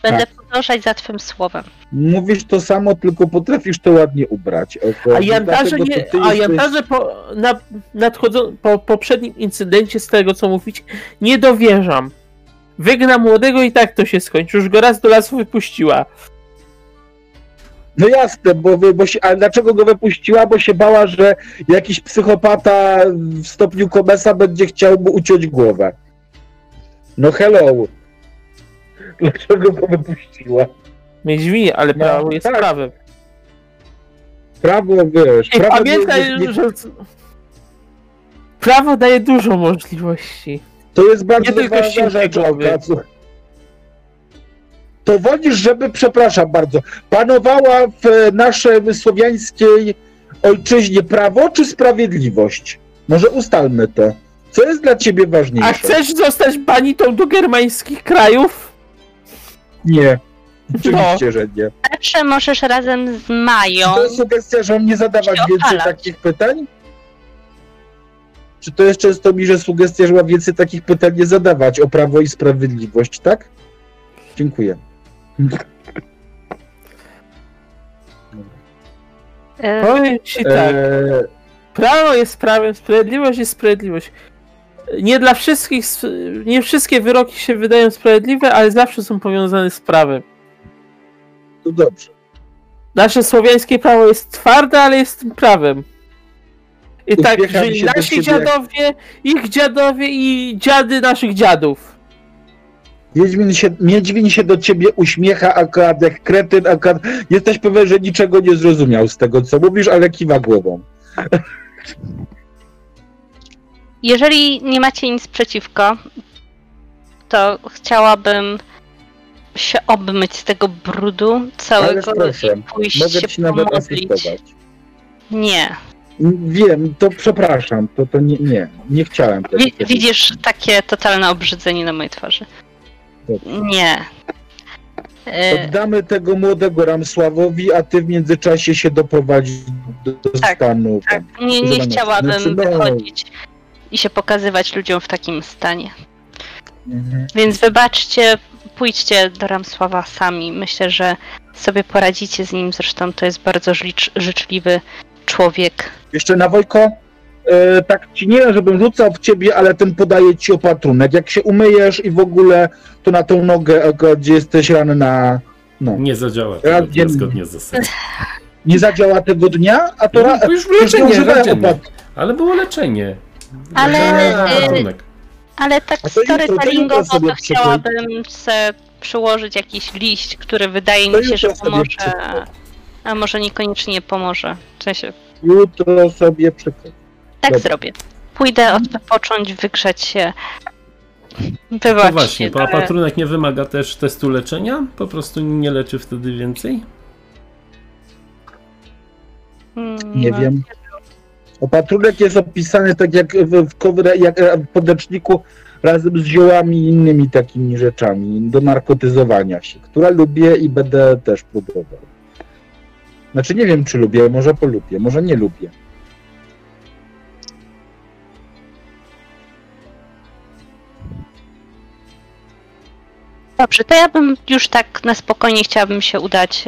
Będę Tak. podążać za twym słowem. Mówisz to samo, tylko potrafisz to ładnie ubrać. Oko. A jantarze, nie, a jesteś- jantarze po, na, nadchodzą, po poprzednim incydencie, z tego co mówić, nie dowierzam. Wygna młodego i tak to się skończy. Już go raz do lasu wypuściła. No jasne, bo, wy- bo się, ale dlaczego go wypuściła? Bo się bała, że jakiś psychopata w stopniu komesa będzie chciał mu uciąć głowę. No hello. Dlaczego go wypuściła? Miedźwi, ale No, prawo jest tak. prawem. Prawo, wiesz, I prawo pamiętaj, nie, że prawo daje dużo możliwości. to jest bardzo nie tylko ważna. To wolisz, żeby, przepraszam bardzo, panowała w naszej słowiańskiej ojczyźnie prawo czy sprawiedliwość? Może ustalmy to. Co jest dla ciebie ważniejsze? A chcesz zostać banitą do germańskich krajów? Nie. Oczywiście, że nie. Zawsze możesz razem z Mają. To jest sugestia, że mam nie zadawać więcej takich pytań? Czy to jest często mi, że sugestia, że mam więcej takich pytań nie zadawać o prawo i sprawiedliwość, tak? Dziękuję. e, Powiem ci tak. Eee, Prawo jest prawem, sprawiedliwość jest sprawiedliwość. Nie dla wszystkich, nie wszystkie wyroki się wydają sprawiedliwe, ale zawsze są powiązane z prawem. to dobrze. Nasze słowiańskie prawo jest twarde, ale jest tym prawem. I tak żyli nasi ciebie jak- dziadowie, ich dziadowie i dziady naszych dziadów. Wiedźmin się, Miedźwin się do ciebie uśmiecha akurat jak kretyn, akurat jesteś pewien, że niczego nie zrozumiał z tego, co mówisz, ale kiwa głową. Jeżeli nie macie nic przeciwko, to chciałabym się obmyć z tego brudu całego proszę, i pójść mogę się ci nawet pomodlić. asystować. Nie. Wiem, to przepraszam, to, to nie, nie, nie chciałem tego. Wi- widzisz takie totalne obrzydzenie na mojej twarzy. Dobrze. Nie. E, Oddamy tego młodego Ramsławowi, a ty w międzyczasie się doprowadzisz do, do Tak, stanu. tak, nie, nie chciałabym znaczy, no- wychodzić i się pokazywać ludziom w takim stanie. Mhm. Więc wybaczcie, pójdźcie do Ramsława sami. Myślę, że sobie poradzicie z nim. Zresztą to jest bardzo życz- życzliwy człowiek. Jeszcze na Wojko, e, tak ci nie, żebym rzucał w ciebie, ale ten podaje ci opatrunek. Jak się umyjesz i w ogóle, to na tą nogę, gdzie jesteś ranna, no. Nie zadziała Raz tego dnia zgodnie z zasadą. Nie zadziała tego dnia, a to No, ra- już już leczenie, opat- Ale było leczenie. Ale, y. Ale tak A to to storytellingowo chciałabym se przyłożyć jakiś liść, który wydaje mi się, że pomoże. A może niekoniecznie pomoże. W sensie, Jutro sobie przekaz. tak Dobra. zrobię. Pójdę odpocząć, wygrzać się. No Wybaczcie, właśnie, bo ale- opatrunek nie wymaga też testu leczenia? Po prostu nie leczy wtedy więcej? Mm, Nie no. wiem. Opatrunek jest opisany tak jak w, cover- jak e, w podręczniku razem z ziołami i innymi takimi rzeczami do narkotyzowania się, które lubię i będę też próbował. Znaczy nie wiem czy lubię, może polubię, może nie lubię. Dobrze, to ja bym już tak na spokojnie chciałabym się udać.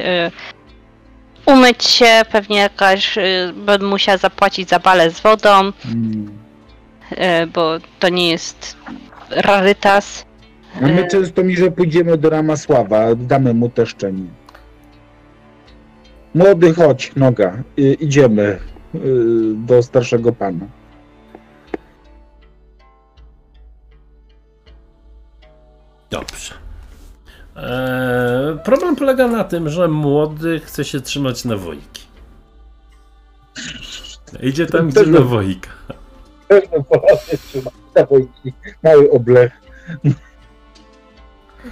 Y, umyć się, pewnie jakaś. Y, będę musiała zapłacić za balę z wodą, Mm. y, bo to nie jest rarytas. A my E. często mi, że pójdziemy do Ramasława, damy mu te szczenie. Młody, chodź, noga, y, idziemy y, do starszego pana. Dobrze. Eee, problem polega na tym, że młody chce się trzymać na wojki. Idzie tam, gdzie na wojka. Mały oblech.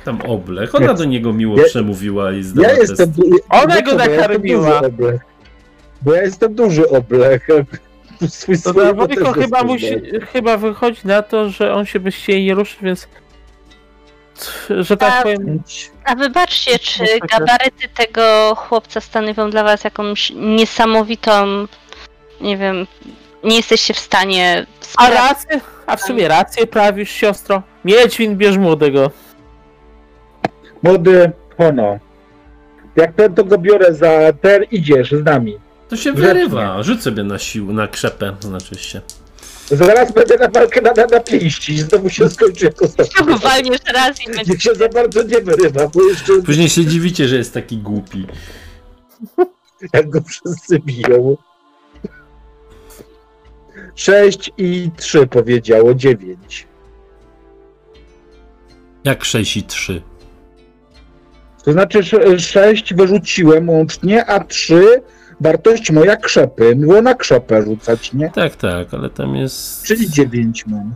Tam oblech. Ona do niego miło Ja- przemówiła i zdała Ja test. jestem. Ona Wiecie, go nakarmiła. Bo ja jestem duży oblech. Swój To na Wojko chyba, musi, chyba wychodzi na to, że on się bez ciebie nie ruszy, więc że tak A- powiem, A wybaczcie, czy tak, gabaryty tego chłopca stanowią dla was jakąś niesamowitą, nie wiem, nie jesteście w stanie a sprawdzić. rację, a w sumie rację prawisz siostro. Miedźwin bierz młodego. Młody Hono. Jak ten, to go biorę za ten, idziesz z nami. To się wyrywa. Rzuć sobie na siłę, na krzepę, znaczy się. Zaraz będę na walkę na, na, na pięści i znowu się skończy jako ostatni. Walniesz raz i będzie Niech się za bardzo nie wyrywa, bo jeszcze Później się dziwicie, że jest taki głupi. jak go wszyscy biją. Sześć i trzy powiedziało, dziewięć. Jak 6 i 3. To znaczy sz- sześć wyrzuciłem łącznie, a trzy wartość moja krzepy. Było na krzepę rzucać, nie? Tak, tak, ale tam jest. Czyli dziewięć mam.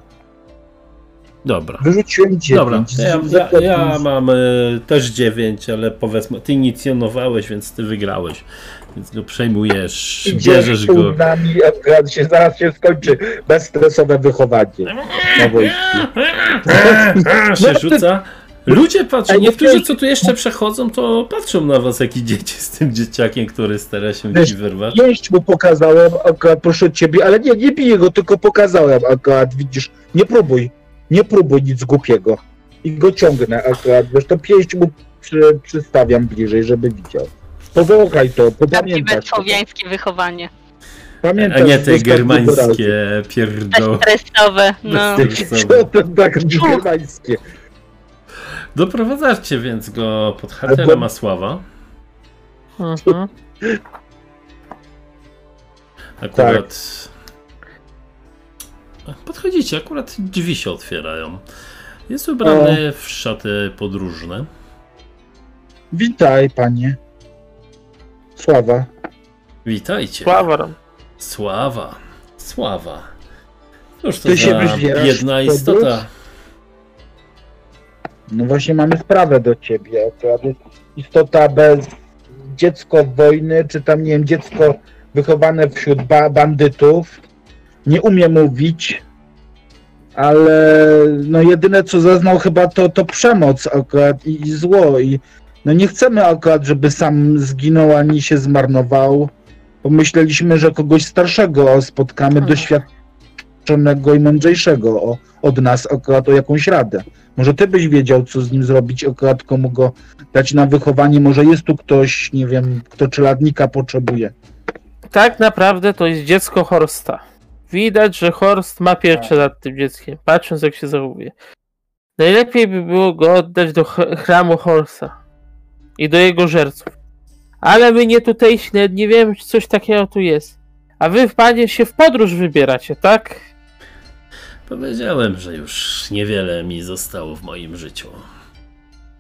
Dobra. Wyrzuciłem dziewięć. Dobra, to ja, ja, ja mam y, też 9, ale powiedzmy, ty inicjonowałeś, więc ty wygrałeś. Więc go przejmujesz, bierzesz tu go. nami, się, zaraz się skończy bezstresowe wychowanie. Na wojsku. się rzuca. Ludzie patrzą, niektórzy co tu jeszcze przechodzą, to patrzą na was jak idziecie z tym dzieciakiem, który stara się Wiesz, ci wyrwać. Pięść mu pokazałem, akurat proszę ciebie, ale nie, nie biję go, tylko pokazałem akurat, widzisz, nie próbuj, nie próbuj nic głupiego. I go ciągnę akurat, wiesz, to pięść mu przy, przystawiam bliżej, żeby widział. Powąchaj to, popamiętasz. słowiańskie wychowanie. Pamiętasz, A nie te germańskie pierdoły. Bezstresowe, no. To tak, germańskie. Doprowadzacie więc go pod chatę Ale bo- Ramasława. Mhm. Akurat. Podchodzicie, akurat drzwi się otwierają. Jest ubrany w szaty podróżne. Witaj, panie. Sława. Witajcie. Sława. Sława. Sława. Cóż to Ty się za biedna istota. No właśnie mamy sprawę do ciebie. Akurat jest istota bez dziecko wojny, czy tam nie wiem, dziecko wychowane wśród ba bandytów. Nie umie mówić, ale no jedyne co zaznał chyba to, to przemoc akurat i, i zło. I no nie chcemy akurat, żeby sam zginął ani się zmarnował. Pomyśleliśmy, że kogoś starszego spotkamy, Mhm. doświadczonego i mądrzejszego o, od nas akurat o jakąś radę. Może ty byś wiedział, co z nim zrobić, akurat komu go dać na wychowanie. Może jest tu ktoś, nie wiem, kto czeladnika potrzebuje. Tak naprawdę to jest dziecko Horsta. Widać, że Horst ma pieczę nad tym dzieckiem, patrząc jak się zachowuje. Najlepiej by było go oddać do ch- chramu Horsa i do jego żerców. Ale my nie tutejsi, nawet nie wiemy, czy coś takiego tu jest. A wy, panie, się w podróż wybieracie, tak? Powiedziałem, że już niewiele mi zostało w moim życiu.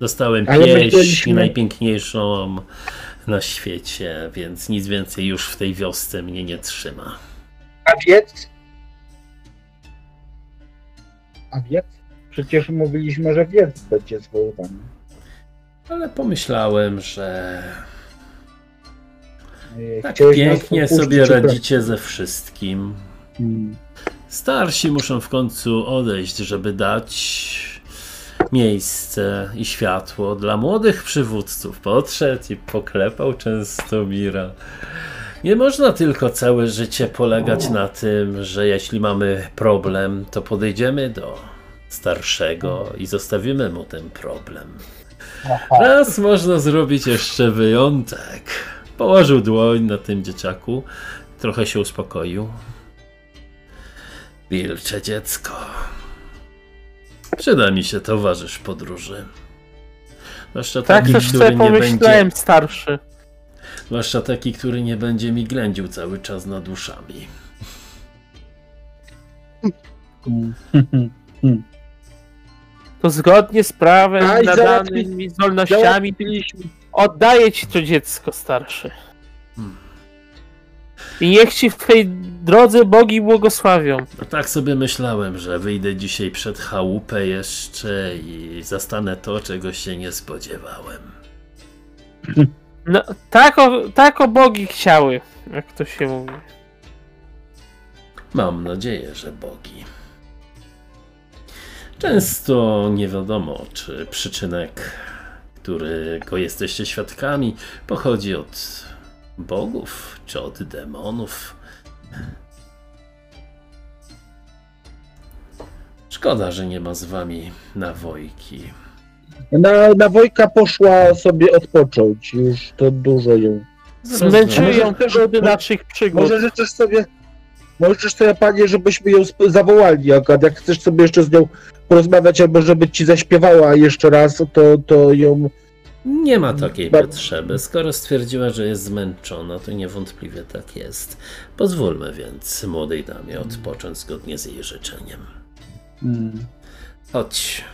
Dostałem Ale pieśń chcieliśmy- najpiękniejszą na świecie, więc nic więcej już w tej wiosce mnie nie trzyma. A wiec? A wiec? Przecież mówiliśmy, że wiec będzie zwoływany. Ale pomyślałem, że E, tak chciałeś pięknie sobie radzicie ze wszystkim. Hmm. Starsi muszą w końcu odejść, żeby dać miejsce i światło dla młodych przywódców. Podszedł i poklepał Częstomira. Nie można tylko całe życie polegać na tym, że jeśli mamy problem, to podejdziemy do starszego i zostawimy mu ten problem. Raz można zrobić jeszcze wyjątek. Położył dłoń na tym dzieciaku, trochę się uspokoił. Wilcze dziecko. Przyda mi się towarzysz podróży. Zwłaszcza Tak taki, też który sobie nie pomyślałem, będzie, starszy. zwłaszcza taki, który nie będzie mi ględził cały czas nad uszami. To zgodnie z prawem, A, nadanymi zdolnościami, oddaję ci to dziecko starszy. Hmm. I niech ci w tej drodze bogi błogosławią. No tak sobie myślałem, że wyjdę dzisiaj przed chałupę jeszcze i zastanę to, czego się nie spodziewałem. No, tak, o, tak o bogi chciały, jak to się mówi. Mam nadzieję, że bogi. Często nie wiadomo, czy przyczynek, którego jesteście świadkami, pochodzi od bogów czy od demonów. Szkoda, że nie ma z wami nawojki. Na, na Wojka poszła sobie odpocząć. Już to dużo ją. Zmęczyły ją przygody naszych przygód. Może życzysz sobie, możesz sobie, panie, żebyśmy ją zawołali, akurat jak chcesz sobie jeszcze z nią porozmawiać, albo żeby ci zaśpiewała jeszcze raz, to, to ją... Nie ma takiej potrzeby. Skoro stwierdziła, że jest zmęczona, to niewątpliwie tak jest. Pozwólmy więc młodej damie odpocząć zgodnie z jej życzeniem. Hmm. Chodź,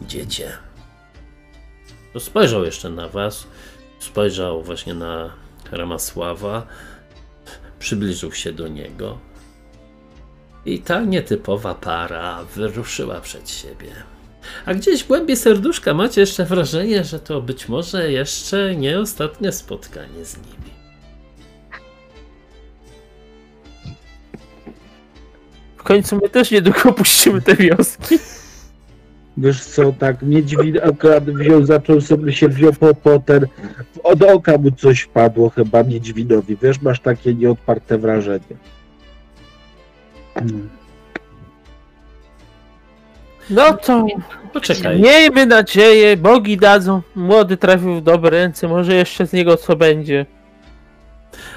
dziecię. Spojrzał jeszcze na was. Spojrzał właśnie na Ramasława. Przybliżył się do niego. I ta nietypowa para wyruszyła przed siebie. A gdzieś w głębi serduszka macie jeszcze wrażenie, że to być może jeszcze nie ostatnie spotkanie z nimi. W końcu my też niedługo opuścimy te wioski. Wiesz co, tak, niedźwid akurat wziął, zaczął sobie się wziął po, po ten, od oka mu coś wpadło chyba niedźwidowi, wiesz, masz takie nieodparte wrażenie. Hmm. No to Poczekaj. miejmy nadzieję, bogi dadzą. Młody trafił w dobre ręce, może jeszcze z niego co będzie.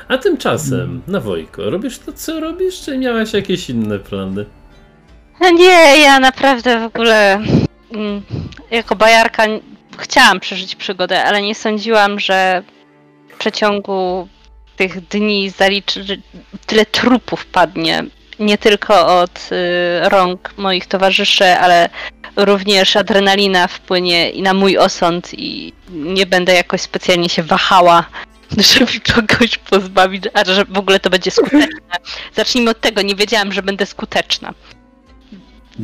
A tymczasem, na Wojko, robisz to, co robisz, czy miałaś jakieś inne plany? No Nie, ja naprawdę w ogóle mm, jako bajarka n- chciałam przeżyć przygodę, ale nie sądziłam, że w przeciągu tych dni zaliczy że tyle trupów padnie. Nie tylko od y, rąk moich towarzyszy, ale również adrenalina wpłynie i na mój osąd i nie będę jakoś specjalnie się wahała, żeby kogoś pozbawić, a że w ogóle to będzie skuteczne. Zacznijmy od tego, nie wiedziałam, że będę skuteczna.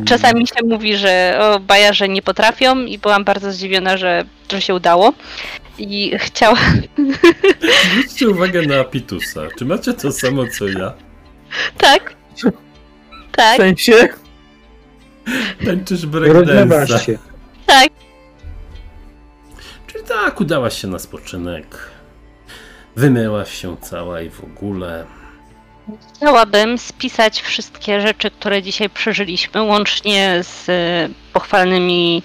Czasami się mówi, że o, bajarze nie potrafią i byłam bardzo zdziwiona, że to się udało. I chciałam... Zwróćcie uwagę na Apitusa. Czy macie to samo, co ja? tak. W Tak, sensie, Tańczysz breakdance'a. się. tak. Czyli tak, udałaś się na spoczynek. Wymyłaś się cała i w ogóle. Chciałabym spisać wszystkie rzeczy, które dzisiaj przeżyliśmy, łącznie z e, pochwalnymi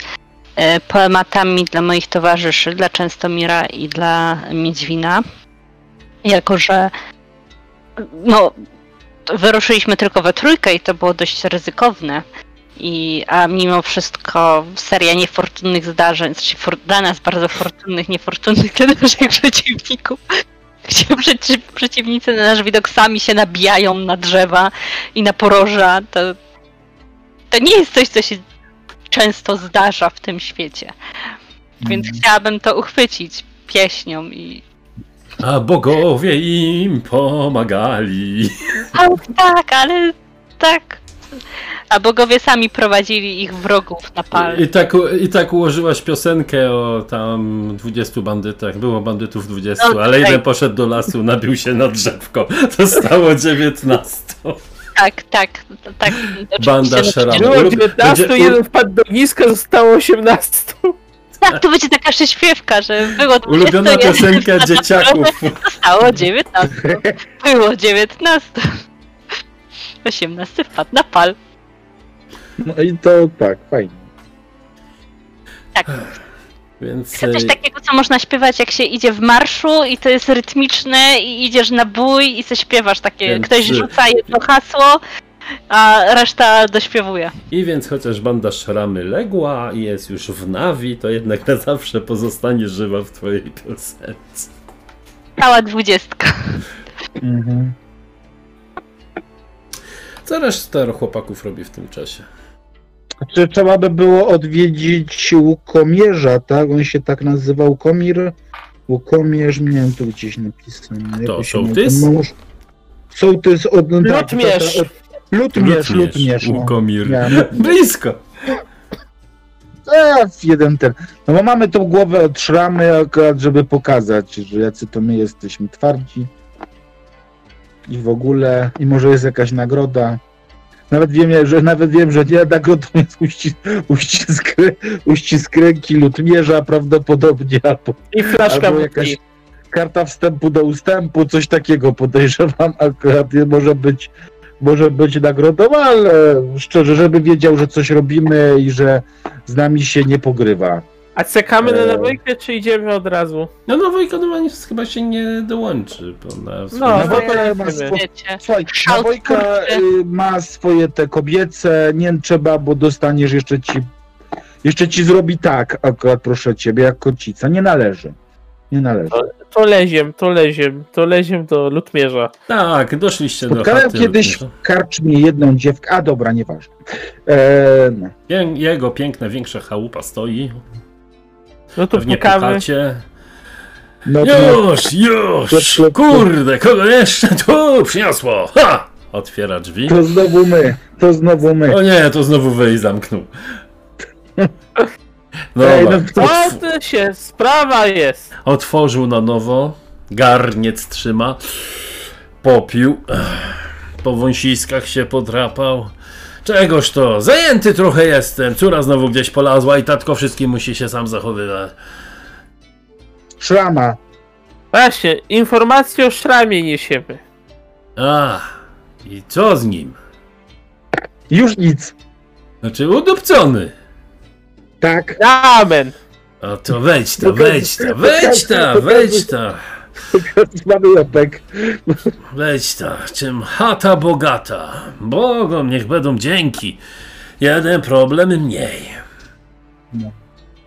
e, poematami dla moich towarzyszy, dla Częstomira i dla Miedźwina. Jako, że no, wyruszyliśmy tylko we trójkę i to było dość ryzykowne. I, a mimo wszystko seria niefortunnych zdarzeń, znaczy for, dla nas bardzo fortunnych, niefortunnych dla naszych przeciwników, gdzie przeci, przeciwnicy na nasz widok sami się nabijają na drzewa i na poroża, to, to nie jest coś, co się często zdarza w tym świecie. Więc chciałabym to uchwycić pieśnią i A bogowie im pomagali. tak, tak, ale tak. A bogowie sami prowadzili ich wrogów na pal. I tak, I tak ułożyłaś piosenkę o tam 20 bandytach. Było bandytów 20, No, ale tak. jeden poszedł do lasu, nabił się na drzewko. Zostało 19. Tak, tak, tak. Banda no, Było Ulu- 19, będzie- jeden wpadł do ogniska, zostało 18. Tak, to będzie taka przyśpiewka, że było 20, Ulubiona jeden piosenka dzieciaków. Zostało 19. Było 19. 18 wpadł na pal. No i to tak, fajnie. Tak. Więc Coś e, takiego, co można śpiewać, jak się idzie w marszu i to jest rytmiczne i idziesz na bój i coś śpiewasz takie. Więc- Ktoś rzuca jedno hasło, a reszta dośpiewuje. I więc chociaż banda szramy legła i jest już w nawi, to jednak na zawsze pozostanie żywa w twojej piosence. Cała dwudziestka. Mhm. Co reszta chłopaków robi w tym czasie? Czy trzeba by było odwiedzić Łukomierza, tak? On się tak nazywał, Łukomir? Łukomierz, miałem tu gdzieś napisane. To sołtys? Mąż- Sołtys od... Lutmierz. tak, tak, Lutmierz, Lutmierz. no. Łukomir. Miałem- Blisko. A, jeden ten. No bo mamy tą głowę od szramy akurat, żeby pokazać, że jacy to my jesteśmy twardzi. I w ogóle, i może jest jakaś nagroda. Nawet wiem, że nawet wiem, że nie nagrodą jest uścisk, uścisk, uścisk ręki lutmierza prawdopodobnie, albo I flaszka Albo jakaś- karta wstępu do ustępu, coś takiego podejrzewam akurat może być może być nagrodą, ale szczerze, żeby wiedział, że coś robimy i że z nami się nie pogrywa. A czekamy na Eee. nawojkę, czy idziemy od razu? No nowo ekonowanie chyba się nie dołączy. Bo na No, No, no Wojka to ma swo-. Słuchaj, kurwy. y, ma swoje te kobiece, nie trzeba, bo dostaniesz jeszcze ci jeszcze ci zrobi tak, akurat proszę ciebie, jak kocica. Nie należy. Nie należy. To leziem, to leziem, to leziem do lutmierza. Tak, doszliście do Spotkałem chaty. kiedyś w karczmie jedną dziewkę, a dobra, nieważne. E, no. Pię- Jego piękna, większa chałupa stoi. No to Pewnie pukamy. pukacie. No, to, Już, już! Kurde, kogo jeszcze tu przyniosło? Ha! Otwiera drzwi. to znowu my, to znowu my. O nie, to znowu wej zamknął. Ej, no to- O, to się, sprawa jest. Otworzył na nowo. Garniec trzyma. Popił. Po wąsiskach się podrapał. Czegoż to? Zajęty trochę jestem. Córa znowu gdzieś polazła i tatko wszystkim musi się sam zachowywać. Szrama. Właśnie, informacje o szramie niesiemy. A, i co z nim? Już nic. Znaczy udupcony. Tak. Amen. O to wejdź ta, wejdź ta, wejdź ta, wejdź ta. Mamy łepek. Wejdź ta, czym chata bogata. Bogom niech będą dzięki. Jeden problem mniej. No.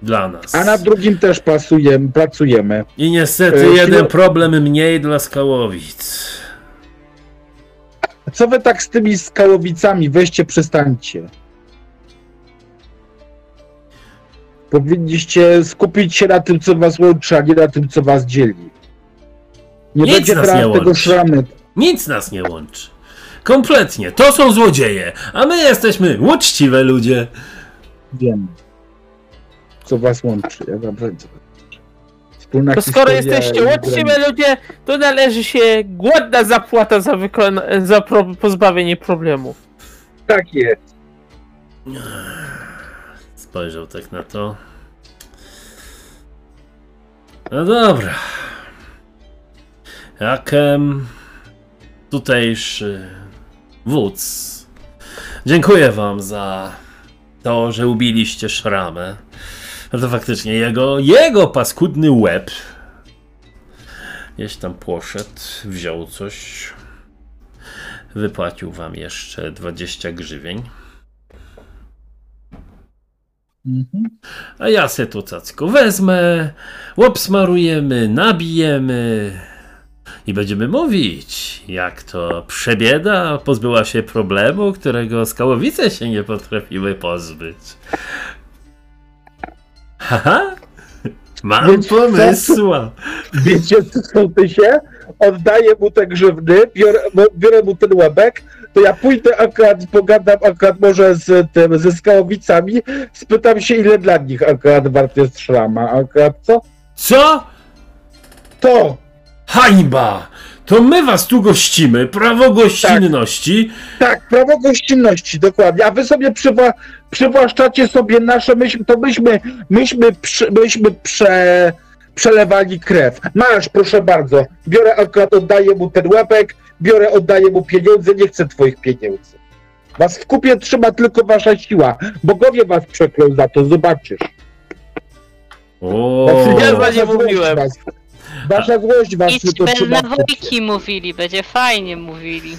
Dla nas. A nad drugim też pasujemy, pracujemy. I niestety E, jeden chwilę- problem mniej dla skałowic. Co wy tak z tymi skałowicami? Weźcie, przestańcie. Powinniście skupić się na tym, co was łączy, a nie na tym, co was dzieli. Nie Nic będzie nas nie tego łączy. szramy. Nic nas nie łączy. Kompletnie. To są złodzieje, a my jesteśmy uczciwe ludzie. Wiem. Co was łączy. Ja łączy. Wspólna To skoro jesteście uczciwe ludzie, to należy się głodna zapłata za, wykona- za pro- pozbawienie problemu. Tak jest. Spojrzał tak na to. No dobra. Jak em, tutejszy wódz. Dziękuję wam za to, że ubiliście szramę. No to faktycznie jego, jego paskudny łeb gdzieś tam poszedł, wziął coś. wypłacił wam jeszcze 20 grzywień. Mhm. A ja se to cacko wezmę, obsmarujemy, nabijemy i będziemy mówić, jak to przebieda pozbyła się problemu, którego skałowice się nie potrafiły pozbyć. Haha! Mam Więc co? Wiecie, co sołtysie? Oddaję mu te grzywny, biorę, biorę mu ten łebek, to ja pójdę akurat, pogadam akurat może z tym, ze skałowicami, spytam się, ile dla nich akurat wart jest szrama. Akurat co? Co? To! Hańba! To my was tu gościmy, prawo gościnności. Tak, prawo gościnności, dokładnie. A wy sobie przywa, przywłaszczacie sobie nasze, myśmy, to myśmy, myśmy, myśmy prze, przelewali krew. Masz, proszę bardzo. Biorę akurat, oddaję mu ten łapek, biorę, oddaję mu pieniądze, nie chcę twoich pieniędzy. Was w kupie trzyma tylko wasza siła. Bogowie was przeklą za to, zobaczysz. O, Ja wasza nie mówiłem. Was, wasza złość was tylko Idźmy trzyma na wojki mówili, będzie fajnie mówili.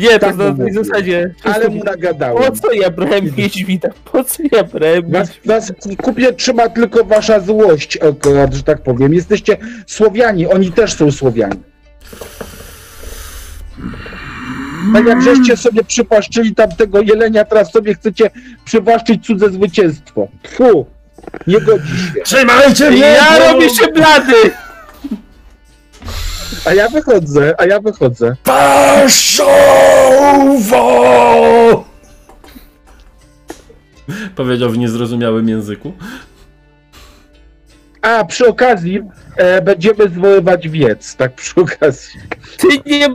Nie, to Tak na tej zasadzie. Ale mu Po nagadałem. co ja brałem niedźwida? Po co ja brałem Was, was kupie trzyma tylko wasza złość, akurat, że tak powiem. Jesteście Słowiani, oni też są Słowianie. Tak jak żeście sobie przypłaszczyli tamtego jelenia, teraz sobie chcecie przywłaszczyć cudze zwycięstwo. Fu, nie godzi się. Trzymajcie mnie! Ja bo- robię się blady! A ja wychodzę, a ja wychodzę. Paszowo! Powiedział w niezrozumiałym języku. A przy okazji e, będziemy zwoływać wiec, tak przy okazji. Ty nie...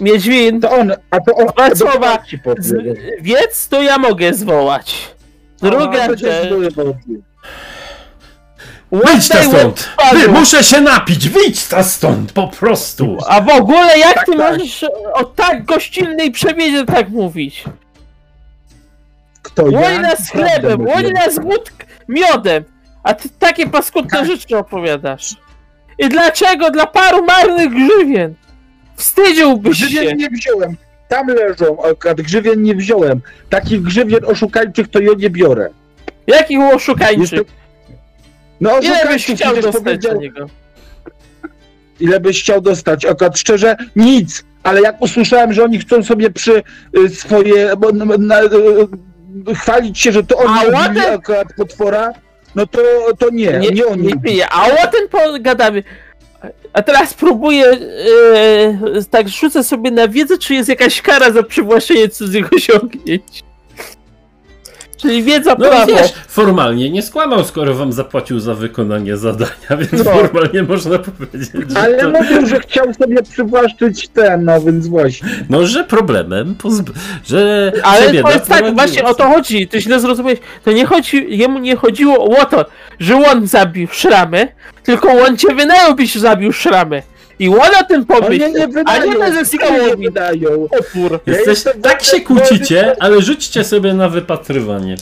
Miedźwin, To on, a to on, słowa. z... wiec to ja mogę zwołać. Druga A, będzie rzecz... Wyjdź ta stąd! Wy, muszę się napić! Wyjdź ta stąd! Po prostu! A w ogóle jak Tak, ty tak. możesz o tak gościnnej przemiedzie tak mówić? Kto ja? Łojna z chlebem, łojna z wódk, miodem, a ty takie paskudne Tak. rzeczy opowiadasz. I dlaczego? Dla paru marnych grzywien. Wstydziłbyś się. Grzywien nie wziąłem. Tam leżą, akurat grzywien nie wziąłem. Takich grzywien oszukańczych to ja nie biorę. Jakich oszukańczy? Jestem... No Ile byś chciał dostać powiedział, niego? ile byś chciał dostać. Akurat szczerze, nic. Ale jak usłyszałem, że oni chcą sobie przy y, swoje... Bo, na, na, y, chwalić się, że to oni A ubili ładne- akurat potwora, no to, to nie, nie, Nie, oni. nie o tym pogadamy. A teraz próbuję, e, tak rzucę sobie na wiedzę, czy jest jakaś kara za przywłaszczenie cudzych osiągnięć. Czyli wiedza No prawo. wiesz, formalnie nie skłamał, skoro wam zapłacił za wykonanie zadania, więc No. formalnie można powiedzieć, że Ale to, mówił, że chciał sobie przywłaszczyć ten, no więc właśnie. no, że problemem, pozb- że Ale to jest tak, właśnie o to chodzi, ty źle zrozumiałeś. To nie chodzi, jemu nie chodziło o to, że on zabił szramy, tylko on cię wynajął, byś zabił szramy. I o tym Oni pomyślał, nie a wydają, nie ze nie skałowi wydają. opór. Ja Jesteś, tak się kłócicie, ale rzućcie sobie na wypatrywanie.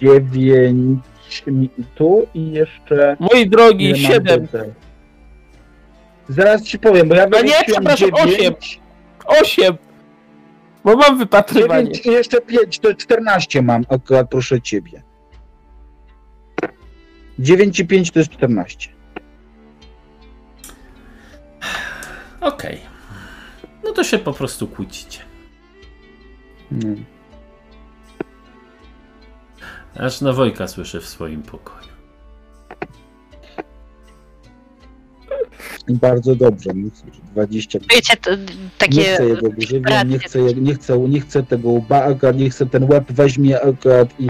Dziewięć mi- tu i jeszcze... Mój drogi, siedem? Zaraz ci powiem, bo ja A nie, przepraszam, dziewięć, osiem. Bo mam wypatrywanie. dziewięć i jeszcze pięć, to 14 mam akurat, proszę ciebie. 9 i 5 to jest 14. Okej. No to się po prostu kłócicie. No. Aż na Wojka słyszę w swoim pokoju. Bardzo dobrze, myślę, że 20. Wiecie, to Nie takie chcę jego grzywien, nie chcę, je- nie, chcę, nie chcę tego łba, akurat nie chcę ten łeb weźmie akurat i,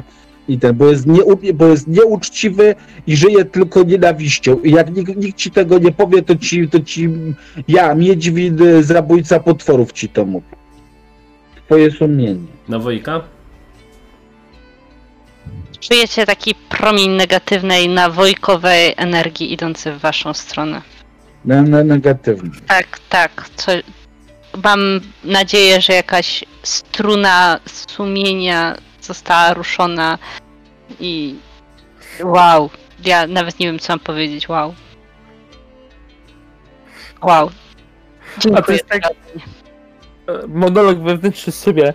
i ten, bo jest, nie, bo jest nieuczciwy i żyje tylko nienawiścią. I jak nikt, nikt ci tego nie powie, to ci, to ci ja, Miedźwid, y, zabójca potworów ci to mówi. Twoje sumienie. Na Wojka? czujecie taki promień negatywnej, nawojkowej energii idący w waszą stronę. Na, na negatywny. Tak, tak. Co... Mam nadzieję, że jakaś struna sumienia została ruszona i Wow. Ja nawet nie wiem, co mam powiedzieć. Wow. Wow. A to Dziękuję. jest tak, e, monolog wewnętrzny sobie.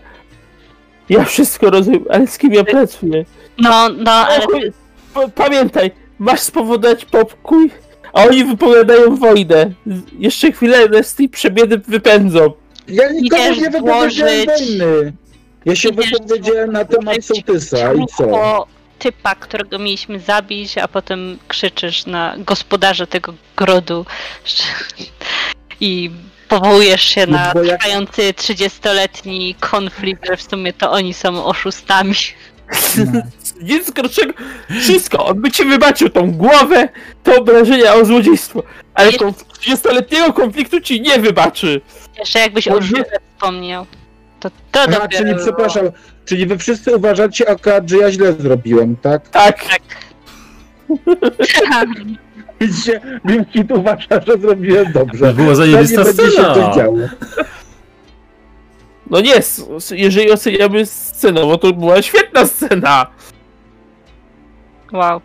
Ja wszystko rozumiem, ale z kim ja pracuję? No, no, ale Pamiętaj, masz spowodować popój, a oni wypowiadają wojnę. Jeszcze chwilę z tej przebiedy wypędzą. Ja nikomu nie wypowiedziałem złożyć- wojny. Ja się wypowiedziałem na temat sołtysa i co? typa, którego mieliśmy zabić, a potem krzyczysz na gospodarza tego grodu i powołujesz się No na bo jak- trwający 30-letni konflikt, że w sumie to oni są oszustami. No. Nic gorszego. Wszystko, on by ci wybaczył tą głowę, to obrażenia o złodziejstwo. Ale Jeszcze- konf- 30-letniego konfliktu ci nie wybaczy. Jeszcze jakbyś o No żule wspomniał. To to Aha, dopiero czyli było. przepraszam, czyli wy wszyscy uważacie akurat, że ja źle zrobiłem, tak? Tak, Widzicie, Wilkit uważa, że zrobiłem dobrze. To była zajebista będzie się scena. działo. no nie, s- s- jeżeli oceniamy scenę, bo to była świetna scena. Wow.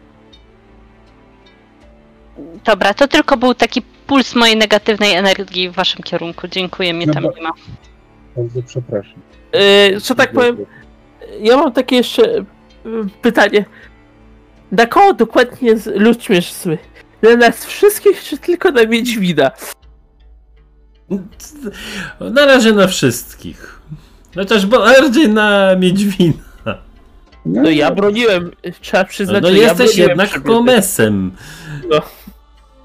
Dobra, to tylko był taki puls mojej negatywnej energii w waszym kierunku. Dziękuję, mnie No tam bo- nie ma. Bardzo przepraszam. Yy, że tak powiem, ja mam takie jeszcze y, pytanie. Na kogo dokładnie z- Ludźmierz zły? Na nas wszystkich, czy tylko na Wiedźmina? Na razie na wszystkich. Chociaż bardziej na Miedźwina. No ja broniłem, trzeba przyznać, No że ja jesteś broniłem jednak komesem. No.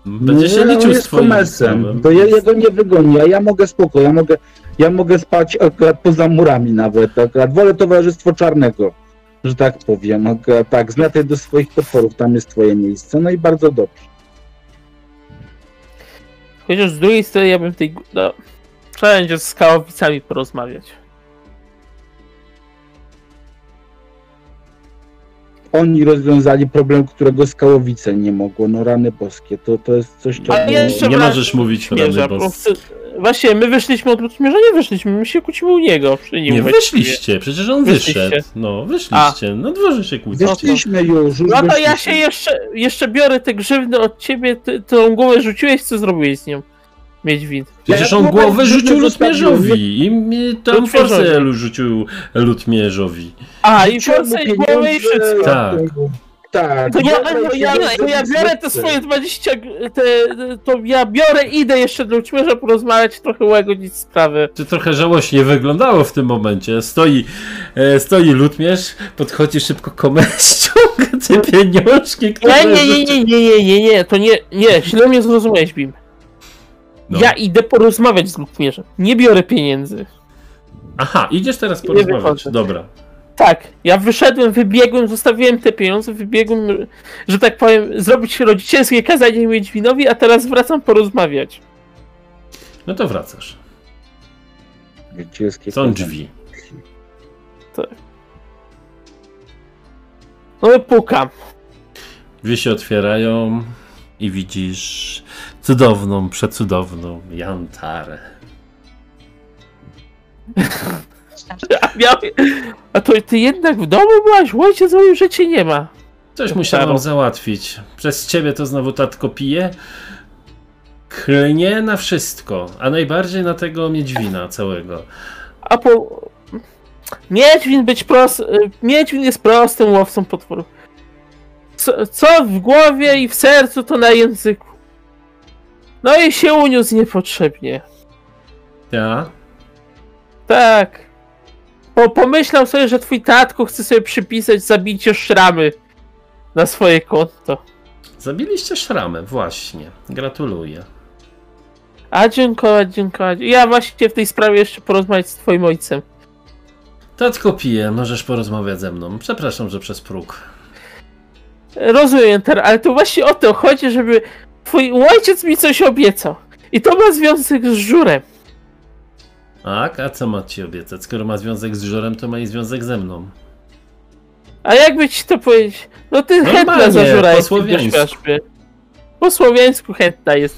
Będzie się on liczył jest z twoim. To ja jego nie wygonię, a ja mogę spoko, ja mogę, ja mogę spać akurat poza murami nawet, akurat wolę towarzystwo czarnego, że tak powiem, akurat tak, znataj do swoich potworów, tam jest twoje miejsce, no i bardzo dobrze. Chociaż z drugiej strony ja bym tej... No, trzeba będzie z skałowicami porozmawiać. Oni rozwiązali problem, którego Skałowice nie mogło, no rany boskie, to, to jest coś, czego... Nie wraz- możesz mówić rany, po bo prostu... Właśnie, my wyszliśmy od Ludźmierza, nie wyszliśmy, my się kłócimy u niego. Przy nim nie właściwie. wyszliście, przecież on Wyszliście. wyszedł. No, wyszliście. Na dworze się kłócicie. Wyszliśmy już, już No to ja wyszliśmy. się jeszcze, jeszcze biorę te grzywny od ciebie, ty, tą głowę rzuciłeś, co zrobiłeś z nią? Miedźwid. Przecież on głowę rzucił. Lutmierzowi i mi tam forsę rzucił Lutmierzowi. A, i forsę i głowę i wszystko. Tak. Tak. To ja, Dobra, to ja, to ja biorę te swoje 20, g- te, to ja biorę, idę jeszcze do Ludźmierza porozmawiać, trochę ułagodzić sprawę. To trochę żałośnie wyglądało w tym momencie. Stoi, e, stoi Lutmierz, podchodzi szybko komes, ściąga te pieniążki, które Nie, nie, nie, nie, nie, nie, nie, to nie, nie, źle mnie zrozumiałeś, Bim. No. Ja idę porozmawiać z Ludźmierzem, nie biorę pieniędzy. Aha, idziesz teraz porozmawiać. Dobra. Tak, ja wyszedłem, wybiegłem, zostawiłem te pieniądze, wybiegłem, że tak powiem, zrobić rodzicielskie kazanie Miedźwinowi, a teraz wracam porozmawiać. No to wracasz. Wielkie Są drzwi. No i pukam. Drzwi się otwierają i widzisz cudowną, przecudowną Jantarę. A, miał... a to ty jednak w domu byłaś? Ojciec mówił, że cię nie ma. Coś musiałem załatwić. Przez ciebie to znowu tatko pije. Klnie na wszystko, a najbardziej na tego Miedźwina całego. A po... Miedźwin być prost... Miedźwin jest prostym łowcą potworów. Co, co w głowie i w sercu, to na języku. No i się uniósł niepotrzebnie. Ja? Tak. Bo pomyślał sobie, że twój tatko chce sobie przypisać zabicie szramy na swoje konto. Zabiliście szramę, właśnie. Gratuluję. A dziękować, dziękować. Ja właśnie w tej sprawie jeszcze porozmawiać z twoim ojcem. Tatko pije, możesz porozmawiać ze mną. Przepraszam, że przez próg. Rozumiem, Ter, ale to właśnie o to chodzi, żeby twój ojciec mi coś obiecał. I to ma związek z żurem. Tak, a co ma ci obiecać? Skoro ma związek z żurem, to ma i związek ze mną. A jakby ci to powiedzieć? No ty chętna za żura po jest. słowiańsku. Po słowiańsku chętna jest.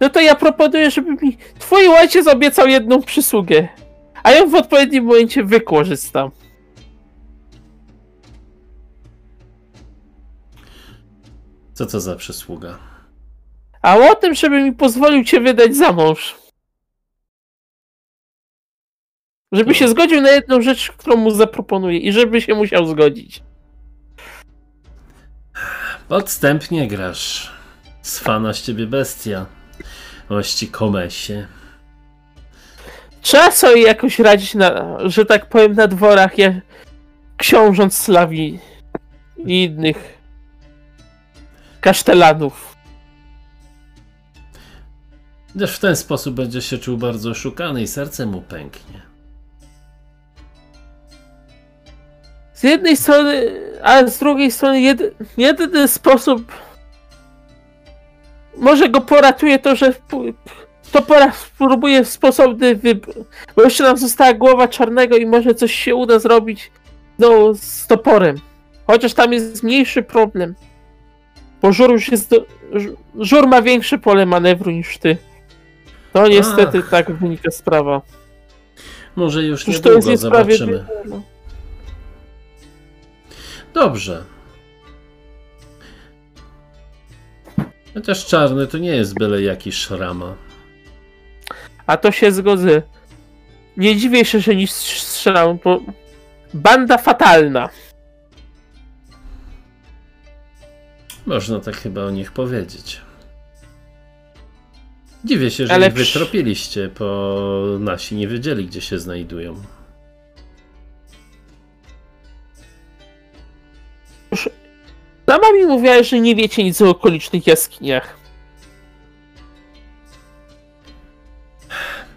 No to ja proponuję, żeby mi twój ojciec obiecał jedną przysługę. A ją w odpowiednim momencie wykorzystam. Co to za przysługa? A o tym, żeby mi pozwolił cię wydać za mąż. Żeby No. się zgodził na jedną rzecz, którą mu zaproponuję i żeby się musiał zgodzić. Podstępnie grasz. Sfana z ciebie bestia. Ości komesie. Trzeba sobie jakoś radzić na, że tak powiem, na dworach jak książąt Slawii i innych kasztelanów. Gdyż w ten sposób będzie się czuł bardzo oszukany i serce mu pęknie. Z jednej strony, a z drugiej strony jed, jedyny sposób może go poratuje to, że to pora spróbuje w sposobny wybór. Bo jeszcze nam została głowa czarnego i może coś się uda zrobić no, z toporem. Chociaż tam jest mniejszy problem. Bo żur już jest. Do, żur ma większe pole manewru niż ty. To niestety Ach. tak wynika sprawa. Może już Przecież to jest niedługo zobaczymy. Dobrze. Chociaż czarny to nie jest byle jaki szrama. A to się zgodzę. Nie dziwię się, że nic strzelam, bo banda fatalna. Można tak chyba o nich powiedzieć. Dziwię się, że Ale ich wytropiliście, bo nasi nie wiedzieli, gdzie się znajdują. Sama mi mówiła, że nie wiecie nic o okolicznych jaskiniach.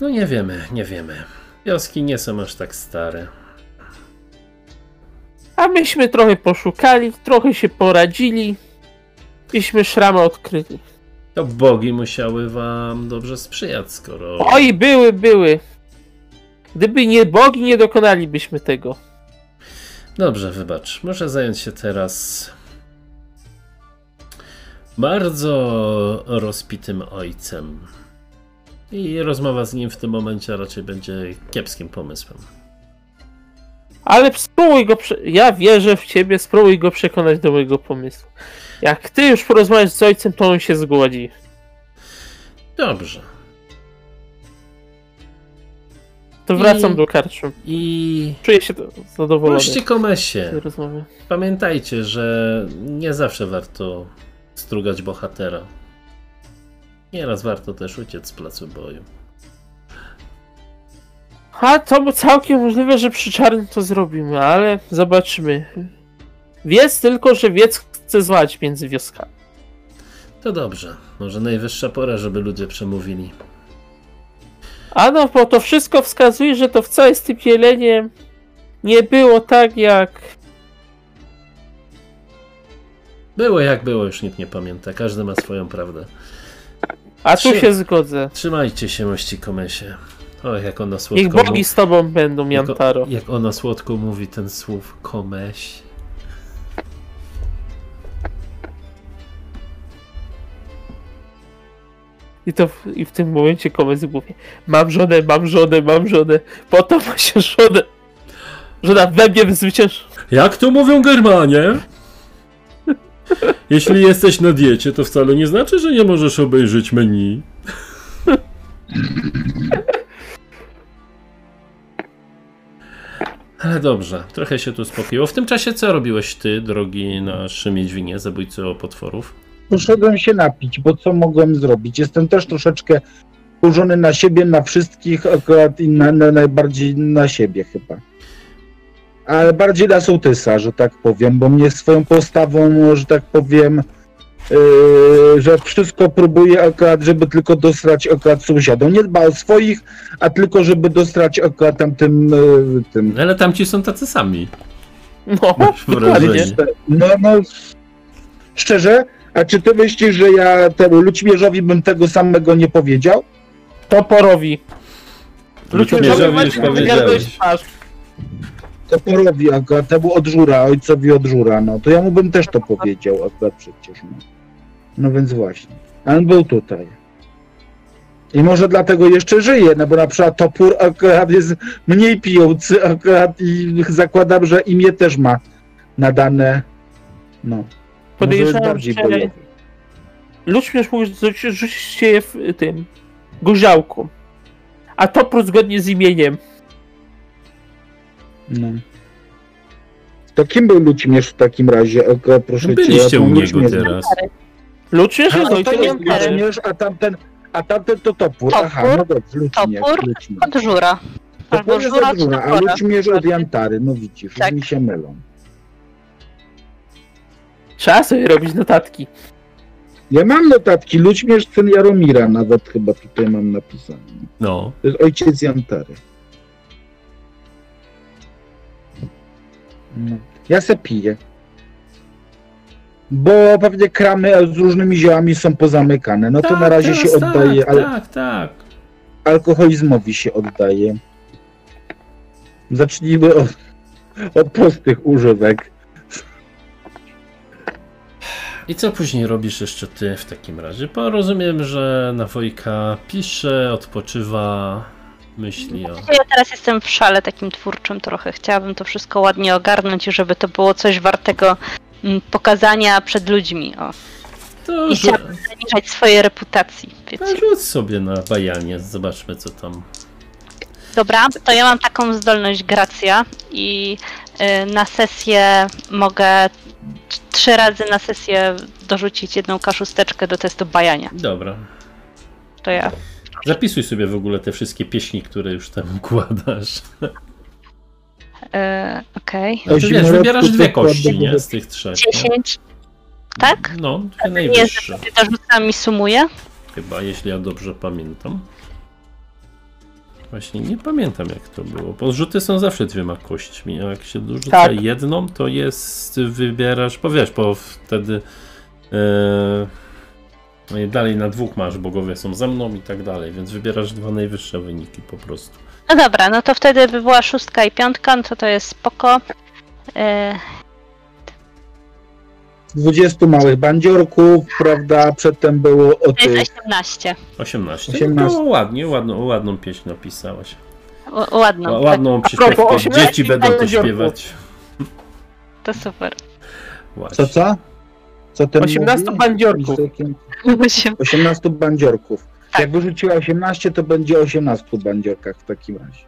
No nie wiemy, nie wiemy. Wioski nie są aż tak stare. A myśmy trochę poszukali, trochę się poradzili. Iśmy szramę odkryli. To bogi musiały wam dobrze sprzyjać, skoro... Oj, były, były. Gdyby nie bogi, nie dokonalibyśmy tego. Dobrze, wybacz. Muszę zająć się teraz bardzo rozpitym ojcem. I rozmowa z nim w tym momencie raczej będzie kiepskim pomysłem. Ale spróbuj go. Prze- ja wierzę w ciebie, spróbuj go przekonać do mojego pomysłu. Jak ty już porozmawiasz z ojcem, to on się zgodzi. Dobrze. To wracam I- do karczu. I Czuję się zadowolony. puśćcie komesie. Pamiętajcie, że nie zawsze warto strugać bohatera. Nieraz warto też uciec z placu boju. A to całkiem możliwe, że przy czarnym to zrobimy, ale zobaczymy. Wiedz tylko, że wiec chce zwać między wioskami. To dobrze. Może najwyższa pora, żeby ludzie przemówili. A no, bo to wszystko wskazuje, że to wcale z tym jeleniem nie było tak jak. Było jak było, już nikt nie pamięta. Każdy ma swoją prawdę. A tu się zgodzę. Trzymajcie się, mości komesie. O, jak ona Niech słodko bogi mówi. z tobą będą, Jantaro. Jak, jak ona słodko mówi ten słów komeś. I to w, i w tym momencie komentarz mówi: Mam żonę, mam żonę, mam żonę. Potem ma się żonę. Żona we mnie zwycięży. Jak to mówią Germanie? Jeśli jesteś na diecie, to wcale nie znaczy, że nie możesz obejrzeć menu. Ale dobrze, trochę się tu spokoiło. W tym czasie co robiłeś ty, drogi nasz Miedźwinie, zabójco potworów? Poszedłem się napić, bo co mogłem zrobić? Jestem też troszeczkę wkurzony na siebie, na wszystkich, akurat i na, na, najbardziej na siebie chyba. Ale bardziej na sołtysa, że tak powiem, bo mnie swoją postawą, że tak powiem, yy, że wszystko próbuje akurat, żeby tylko dostać akurat sąsiadom. Nie dba o swoich, a tylko żeby dostać akurat tamtym yy, tym. Ale tamci są tacy sami. No. No, no, szczerze, a czy ty myślisz, że ja temu Ludźmierzowi bym tego samego nie powiedział? Toporowi. Ludźmierzowi już powiedziałeś. twarz. Toporowi akurat, temu od żura, ojcowi od żura, no to ja mu bym też to powiedział akurat przecież, no. No więc właśnie. A on był tutaj. I może dlatego jeszcze żyje, no bo na przykład topór akurat jest mniej pijący akurat i zakładam, że imię też ma nadane, no. Podejrzewam, że. Luczmierz mógł rzucić rzucić się w tym gorzałką. A topór zgodnie z imieniem. No. To kim był Lucimierz w takim razie? O, o, proszę cię. Byliście ja u niego Lucimierza. teraz. Luczmierz A, jest no ojcem. Lucimierz, a tamten, a tamten to topór. Aha, Topór, no dobrze, Lucimierz. topór, Lucimierz. Od żura. Albo żura od żura, a. Lucimierz od Jantary. No widzisz, Tak. już mi się mylą. Trzeba sobie robić notatki. Ja mam notatki, Lucimierz syn Jaromira nawet chyba tutaj mam napisane. No. To jest ojciec Jantary. No. Ja se piję. Bo pewnie kramy z różnymi ziołami są pozamykane. No to Tak, na razie się oddaje, Tak, ale tak, tak. alkoholizmowi się oddaje. Zacznijmy od, od prostych używek. I co później robisz jeszcze ty w takim razie? Bo rozumiem, że na Wojka pisze, odpoczywa, myśli o... Ja teraz jestem w szale takim twórczym trochę. Chciałabym to wszystko ładnie ogarnąć i żeby to było coś wartego mm, pokazania przed ludźmi. O, To I chciałabym zaniżać swojej reputacji. Wiecie. rzuć sobie na bajanie, zobaczmy co tam. Dobra, to ja mam taką zdolność gracja i y, na sesję mogę trzy razy na sesję dorzucić jedną kaszusteczkę do testu bajania. Dobra. To ja. Zapisuj sobie w ogóle te wszystkie pieśni, które już tam układasz. Y, Okej. No, wiesz, zimorodku wybierasz dwie kości, nie? Z tych trzech. no. 10. Tak? No, dwie Nie, najwyższe. że dorzucam i sumuję. Chyba, jeśli ja dobrze pamiętam. Właśnie nie pamiętam jak to było. Podrzuty są zawsze dwiema kośćmi, a jak się dorzuca Tak. jedną, to jest, wybierasz, bo wiesz, bo wtedy i dalej na dwóch masz, bogowie są ze mną i tak dalej, więc wybierasz dwa najwyższe wyniki po prostu. No dobra, no to wtedy by była szóstka i piątka, no to to jest spoko. Y, 20 małych bandziorków, prawda? Przedtem było o tych. jest 18. 18. 18. No, ładnie, ładną, ładną pieśń napisałaś. Ł- Ładną. Ła- tak, Ładną przyśpiewkę. 18 Dzieci będą to śpiewać. to super. Właśnie. Co, co? Co ten 18 mówi? bandziorków. 18 bandziorków. Tak. Jak wyrzuciła 18, to będzie 18 bandziorkach w takim razie.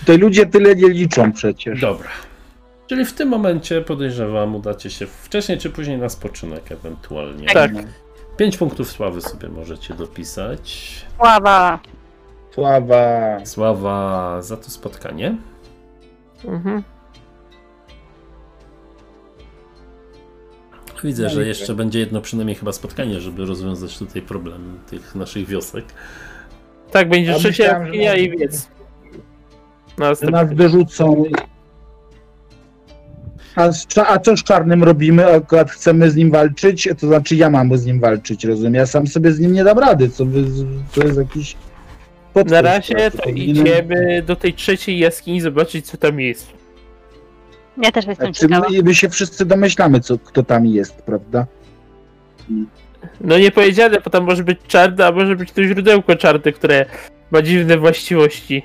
Tutaj ludzie tyle nie liczą przecież. Dobra. Czyli w tym momencie podejrzewam, udacie się wcześniej czy później na spoczynek ewentualnie. Tak. No. 5 punktów sławy sobie możecie dopisać. Sława. Sława. Sława za to spotkanie. Mhm. Widzę, że jeszcze tak. będzie jedno przynajmniej chyba spotkanie, żeby rozwiązać tutaj problem tych naszych wiosek. Tak, będzie Ja trzecia może- i wiec. Nas wyrzucą. A, a co z czarnym robimy? Akurat chcemy z nim walczyć? To znaczy ja mam z nim walczyć, rozumiem? Ja sam sobie z nim nie dam rady. Co wy, to jest jakiś. Na potwór, razie to Powinienem- idziemy do tej trzeciej jaskini zobaczyć co tam jest. Ja też jestem Znaczy, ciekawa. my, my się wszyscy domyślamy, co, kto tam jest, prawda? No nie powiedziane, bo tam może być czarne, a może być to źródełko czarne, które ma dziwne właściwości.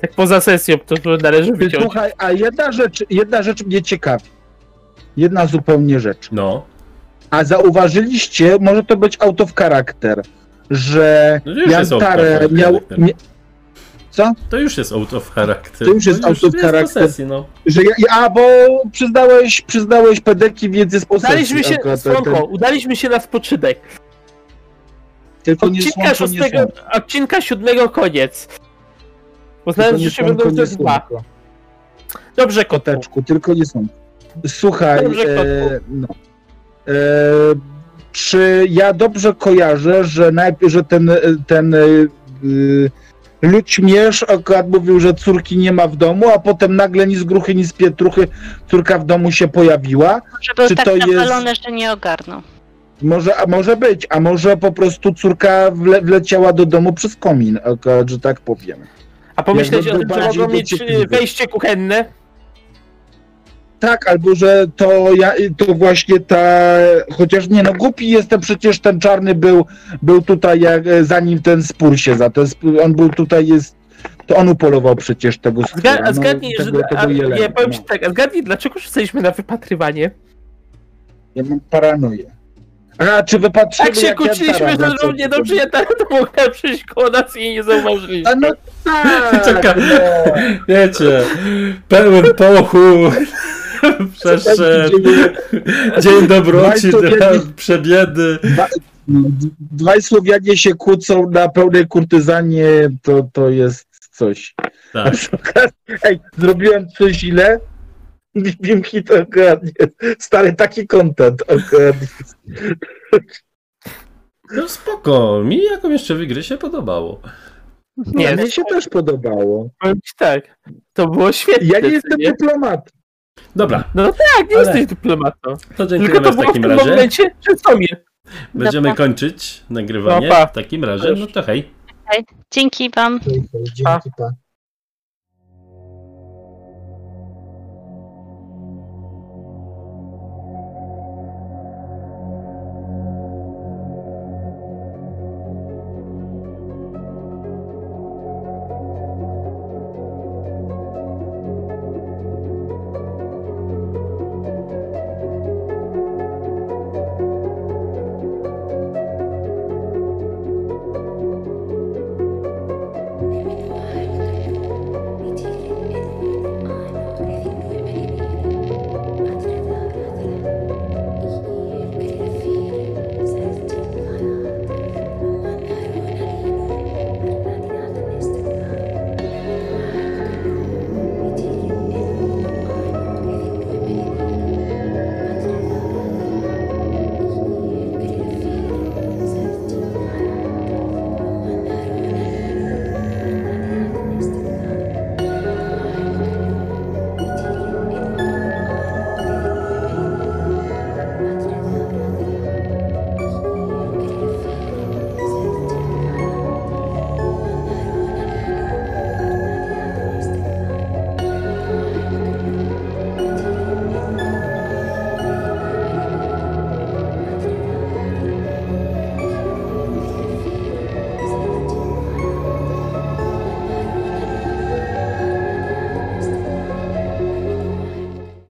Tak poza sesją to to należy wyciąć. Słuchaj, a jedna rzecz, jedna rzecz mnie ciekawi. Jedna zupełnie rzecz. No, A zauważyliście, może to być out of character, że No to już jest out of Jantarę character. miał. Nie, co? to już jest out of character. To już jest out of character. sesji, no. Że ja, a bo przyznałeś, przyznałeś pedeki wiedzy z posesji. Udaliśmy się, słonko, ten- udaliśmy się na spoczynek. Tylko nie Odcinka słonko, nie szóstego, słonko. odcinka siódmego koniec. Poznałem, że się będą nie te dwa. Dobrze. Koteczku, tylko nie słonko. Słuchaj, Dobrze, e, no. E, czy ja dobrze kojarzę, że najpierw, że ten, ten e, y, Ludźmierz akurat mówił, że córki nie ma w domu, a potem nagle ni z gruchy, ni z pietruchy córka w domu się pojawiła. Może był czy tak to jest- napalony, że nie ogarnął. Może, a może być, a może po prostu córka wle, wleciała do domu przez komin, akurat, że tak powiem. A pomyśleć o tym, że mogą mieć y, wejście kuchenne? Tak, albo że to ja, to właśnie ta, chociaż nie no, głupi jestem, przecież ten czarny był, był tutaj, jak, e, zanim ten spór się za ten, sp- on był tutaj, jest, to on upolował przecież tego stwora, a zgadnij, no, tego, że. tego A, jelenia, nie, powiem ci no. tak, a zgadnij, dlaczego rzucaliśmy na wypatrywanie? Ja mam paranoję. A, czy wypatrzyli Jak się jak kłóciliśmy, że równie dobrze ja teraz to mogłem przyjść koło nas i nie zauważyliśmy. A no tak, Czekaj. no. Wiecie, pełen pochód. Przeszedł. Dzień dobroci, przebiedy. Dwa- Dwaj Słowianie się kłócą na pełnej kurtyzanie, to, to jest coś. Tak. Ej, zrobiłem coś źle? Wiem hit ogarnie. Stary, taki content ogarnie. No spoko, mi jaką jeszcze w gry się podobało. Nie, Nie, mnie się też podobało. powiem ci tak. To było świetne. Ja nie jestem nie? dyplomatą. Dobra, No tak, nie Ale- jesteś dyplomatą. to Tylko to w było w takim tym razie. momencie przy sobie. Będziemy Dobra. kończyć nagrywanie. No pa. W takim razie, no to hej. Dzięki wam. Dzięki, pa.